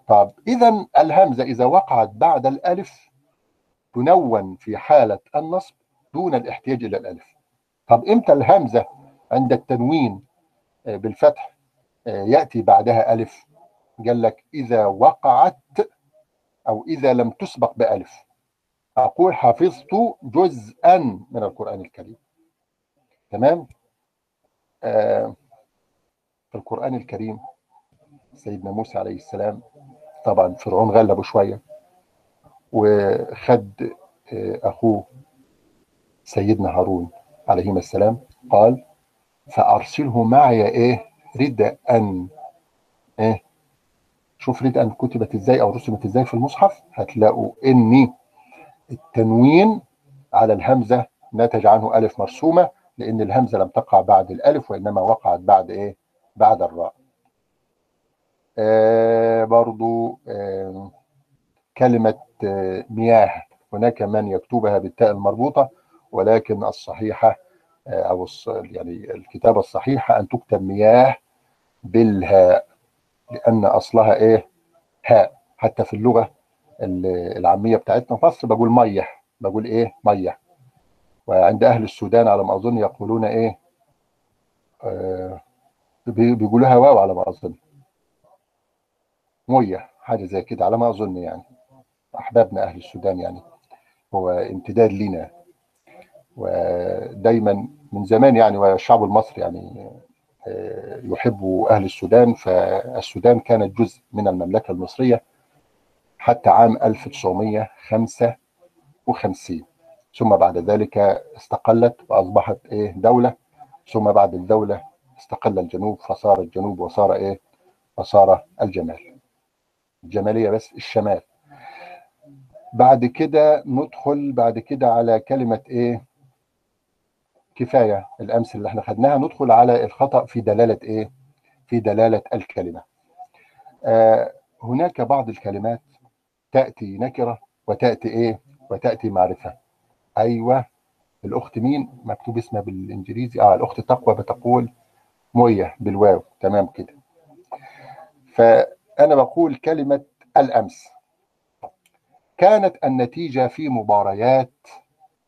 طب إذا الهمزة إذا وقعت بعد الألف تنون في حالة النصب دون الاحتياج إلى الألف. طب إمتى الهمزة عند التنوين؟ بالفتح. يأتي بعدها ألف. قال لك إذا وقعت أو إذا لم تسبق بألف. أقول حفظت جزءا من القرآن الكريم. تمام؟ آه في القرآن الكريم سيدنا موسى عليه السلام. طبعا فرعون غلبه شوية. وخد آه أخوه سيدنا هارون. عليهما السلام قال فأرسله معي إيه ردءا إيه شوف ردءا كتبت إزاي أو رسمت إزاي في المصحف هتلاقوا إني التنوين على الهمزة نتج عنه ألف مرسومة لأن الهمزة لم تقع بعد الألف وإنما وقعت بعد إيه بعد الراء. آه برضو آه كلمة آه مياه هناك من يكتبها بالتاء المربوطة ولكن الصحيحة أو يعني الكتابة الصحيحة أن تكتب مياه بالهاء لأن أصلها إيه؟ هاء. حتى في اللغة العامية بتاعتنا في مصر بقول مية بقول إيه؟ مية. وعند أهل السودان على ما أظن يقولون إيه؟ آه بيقولوها واو على ما أظن. مية حاجة زي كده على ما أظن يعني. أحبابنا أهل السودان يعني. هو امتداد لنا ودايما من زمان يعني والشعب المصري يعني يحب أهل السودان. فالسودان كانت جزء من المملكة المصرية حتى عام 1955 ثم بعد ذلك استقلت وأصبحت إيه دولة. ثم بعد الدولة استقل الجنوب فصار الجنوب وصار إيه وصار الجمال. الجمالية بس الشمال. بعد كده ندخل بعد كده على كلمة إيه كفاية الأمثلة اللي إحنا خدناها. ندخل على الخطأ في دلالة إيه؟ في دلالة الكلمة. آه هناك بعض الكلمات تأتي نكرة وتأتي إيه؟ وتأتي معرفة. أيوه الأخت مين؟ مكتوب اسمها بالإنجليزي. آه الأخت تقوى بتقول مويه بالواو. تمام كده. فأنا بقول كلمة الأمس. كانت النتيجة في مباريات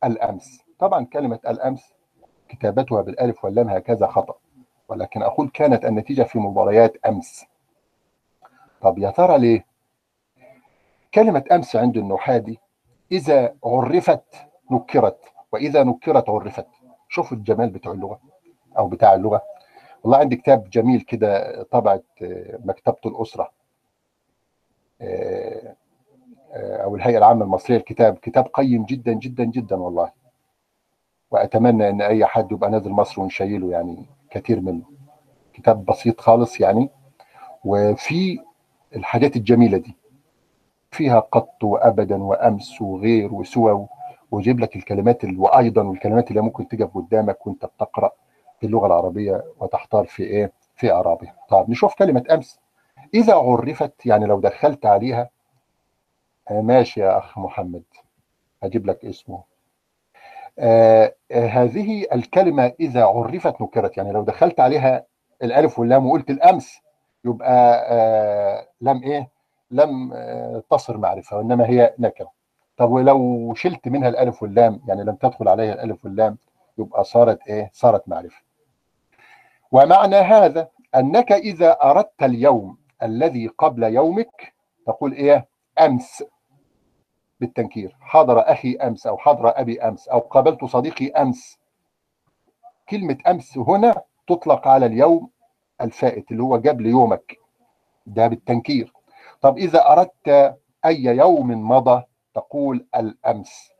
الأمس. طبعا كلمة الأمس كتابتها بالألف واللام هكذا خطأ. ولكن أقول كانت النتيجة في مباريات أمس. طب يا ترى ليه؟ كلمة أمس عند النحادي إذا عرفت نكرت وإذا نكرت عرفت. شوفوا الجمال بتاع اللغة أو بتاع اللغة. والله عندي كتاب جميل كده طبعت مكتبة الأسرة. أو الهيئة العامة المصرية الكتاب كتاب قيم جدا جدا جدا والله. وأتمنى أن أي حد يبقى نازل مصر ونشيله يعني كتير منه. كتاب بسيط خالص يعني. وفي الحاجات الجميلة دي. فيها قط وأبدا وأمس وغير وسوى ويجيب لك الكلمات وأيضا والكلمات اللي ممكن تقف قدامك وأنت بتقرأ في اللغة العربية وتحتار في إيه؟ في أعرابها. طيب نشوف كلمة أمس. إذا عرفت يعني لو دخلت عليها ماشي يا أخ محمد. هجيب لك اسمه. آه هذه الكلمة إذا عرفت نكرت يعني لو دخلت عليها الألف واللام وقلت الأمس يبقى آه لم إيه؟ لم آه تصر معرفة وإنما هي نكرة. طب ولو شلت منها الألف واللام يعني لم تدخل عليها الألف واللام يبقى صارت إيه؟ صارت معرفة. ومعنى هذا أنك إذا أردت اليوم الذي قبل يومك تقول إيه؟ أمس. بالتنكير. حضر أخي أمس أو حضر أبي أمس أو قابلت صديقي أمس. كلمة أمس هنا تطلق على اليوم الفائت اللي هو قبل يومك. ده بالتنكير. طب إذا أردت أي يوم مضى تقول الأمس.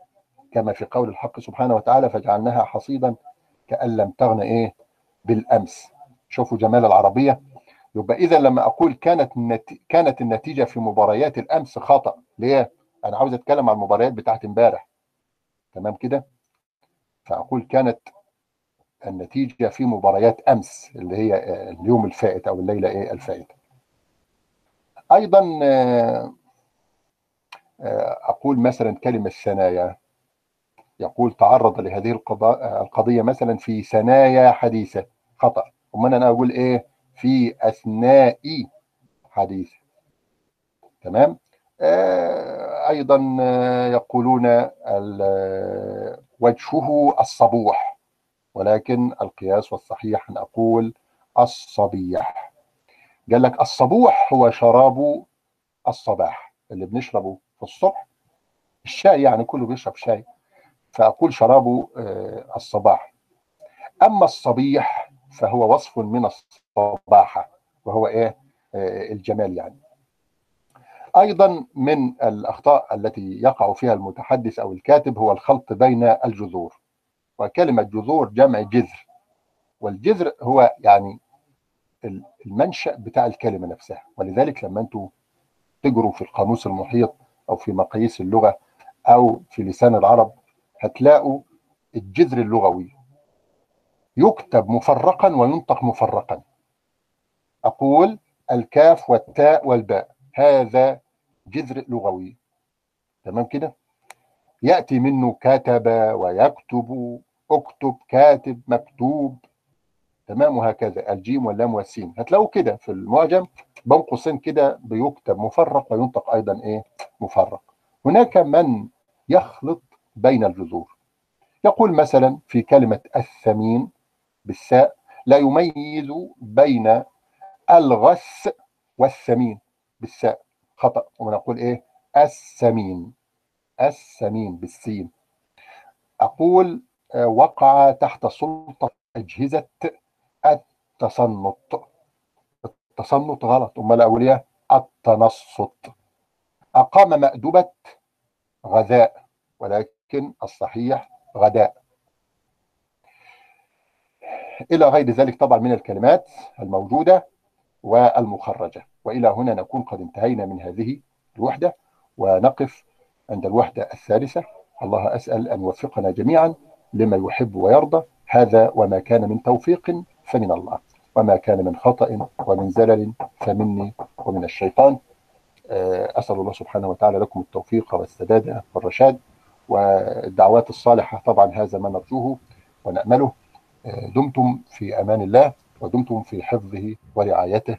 كما في قول الحق سبحانه وتعالى فجعلناها حصيدا كأن لم تغن إيه؟ بالأمس. شوفوا جمال العربية. يبقى إذا لما أقول كانت. كانت النتيجة في مباريات الأمس خطأ. ليه؟ أنا عاوز أتكلم عن المباريات بتاعت امبارح. تمام كده؟ فأقول كانت النتيجة في مباريات أمس اللي هي اليوم الفائت أو الليلة إيه الفائتة. أيضا أقول مثلا كلمة ثنايا. يقول تعرض لهذه القضية مثلا في ثنايا حديثة. خطأ. أمال أنا أقول إيه؟ في أثناء حديث تمام؟ آه أيضا آه يقولون وجهه الصبوح ولكن القياس والصحيح أن أقول الصبيح. قال لك الصبوح هو شراب الصباح اللي بنشربه في الصبح الشاي يعني كله بيشرب شاي فأقول شراب الصباح. أما الصبيح فهو وصف من الصباحة وهو إيه؟ الجمال يعني. أيضا من الأخطاء التي يقع فيها المتحدث أو الكاتب هو الخلط بين الجذور وكلمة جذور جمع جذر والجذر هو يعني المنشأ بتاع الكلمة نفسها. ولذلك لما أنتم تجروا في القاموس المحيط أو في مقاييس اللغة أو في لسان العرب هتلاقوا الجذر اللغوي يكتب مفرقا وينطق مفرقا. أقول الكاف والتاء والباء هذا جذر لغوي. تمام كده؟ يأتي منه كتب ويكتب اكتب كاتب مكتوب. تمام؟ وهكذا. الجيم واللام والسين. هتلاقوا كده في المعجم. بين قوسين كده بيكتب مفرق وينطق أيضا إيه؟ مفرق. هناك من يخلط بين الجذور. يقول مثلا في كلمة الثمين بالساء لا يميز بين الغث والثمين بالساء. خطأ. ونقول إيه؟ السمين. السمين بالسين. أقول وقع تحت سلطة أجهزة التصنط التصنط غلط. أمال أقول التنصت. أقام مأدبة غذاء ولكن الصحيح غداء. إلى غير ذلك طبعا من الكلمات الموجودة والمخرجة. وإلى هنا نكون قد انتهينا من هذه الوحدة ونقف عند الوحدة الثالثة. الله أسأل أن يوفقنا جميعا لما يحب ويرضى. هذا وما كان من توفيق فمن الله وما كان من خطأ ومن زلل فمني ومن الشيطان. أسأل الله سبحانه وتعالى لكم التوفيق والسداد والرشاد والدعوات الصالحة طبعا هذا ما نرجوه ونأمله. دمتم في أمان الله ودمتم في حفظه ورعايته.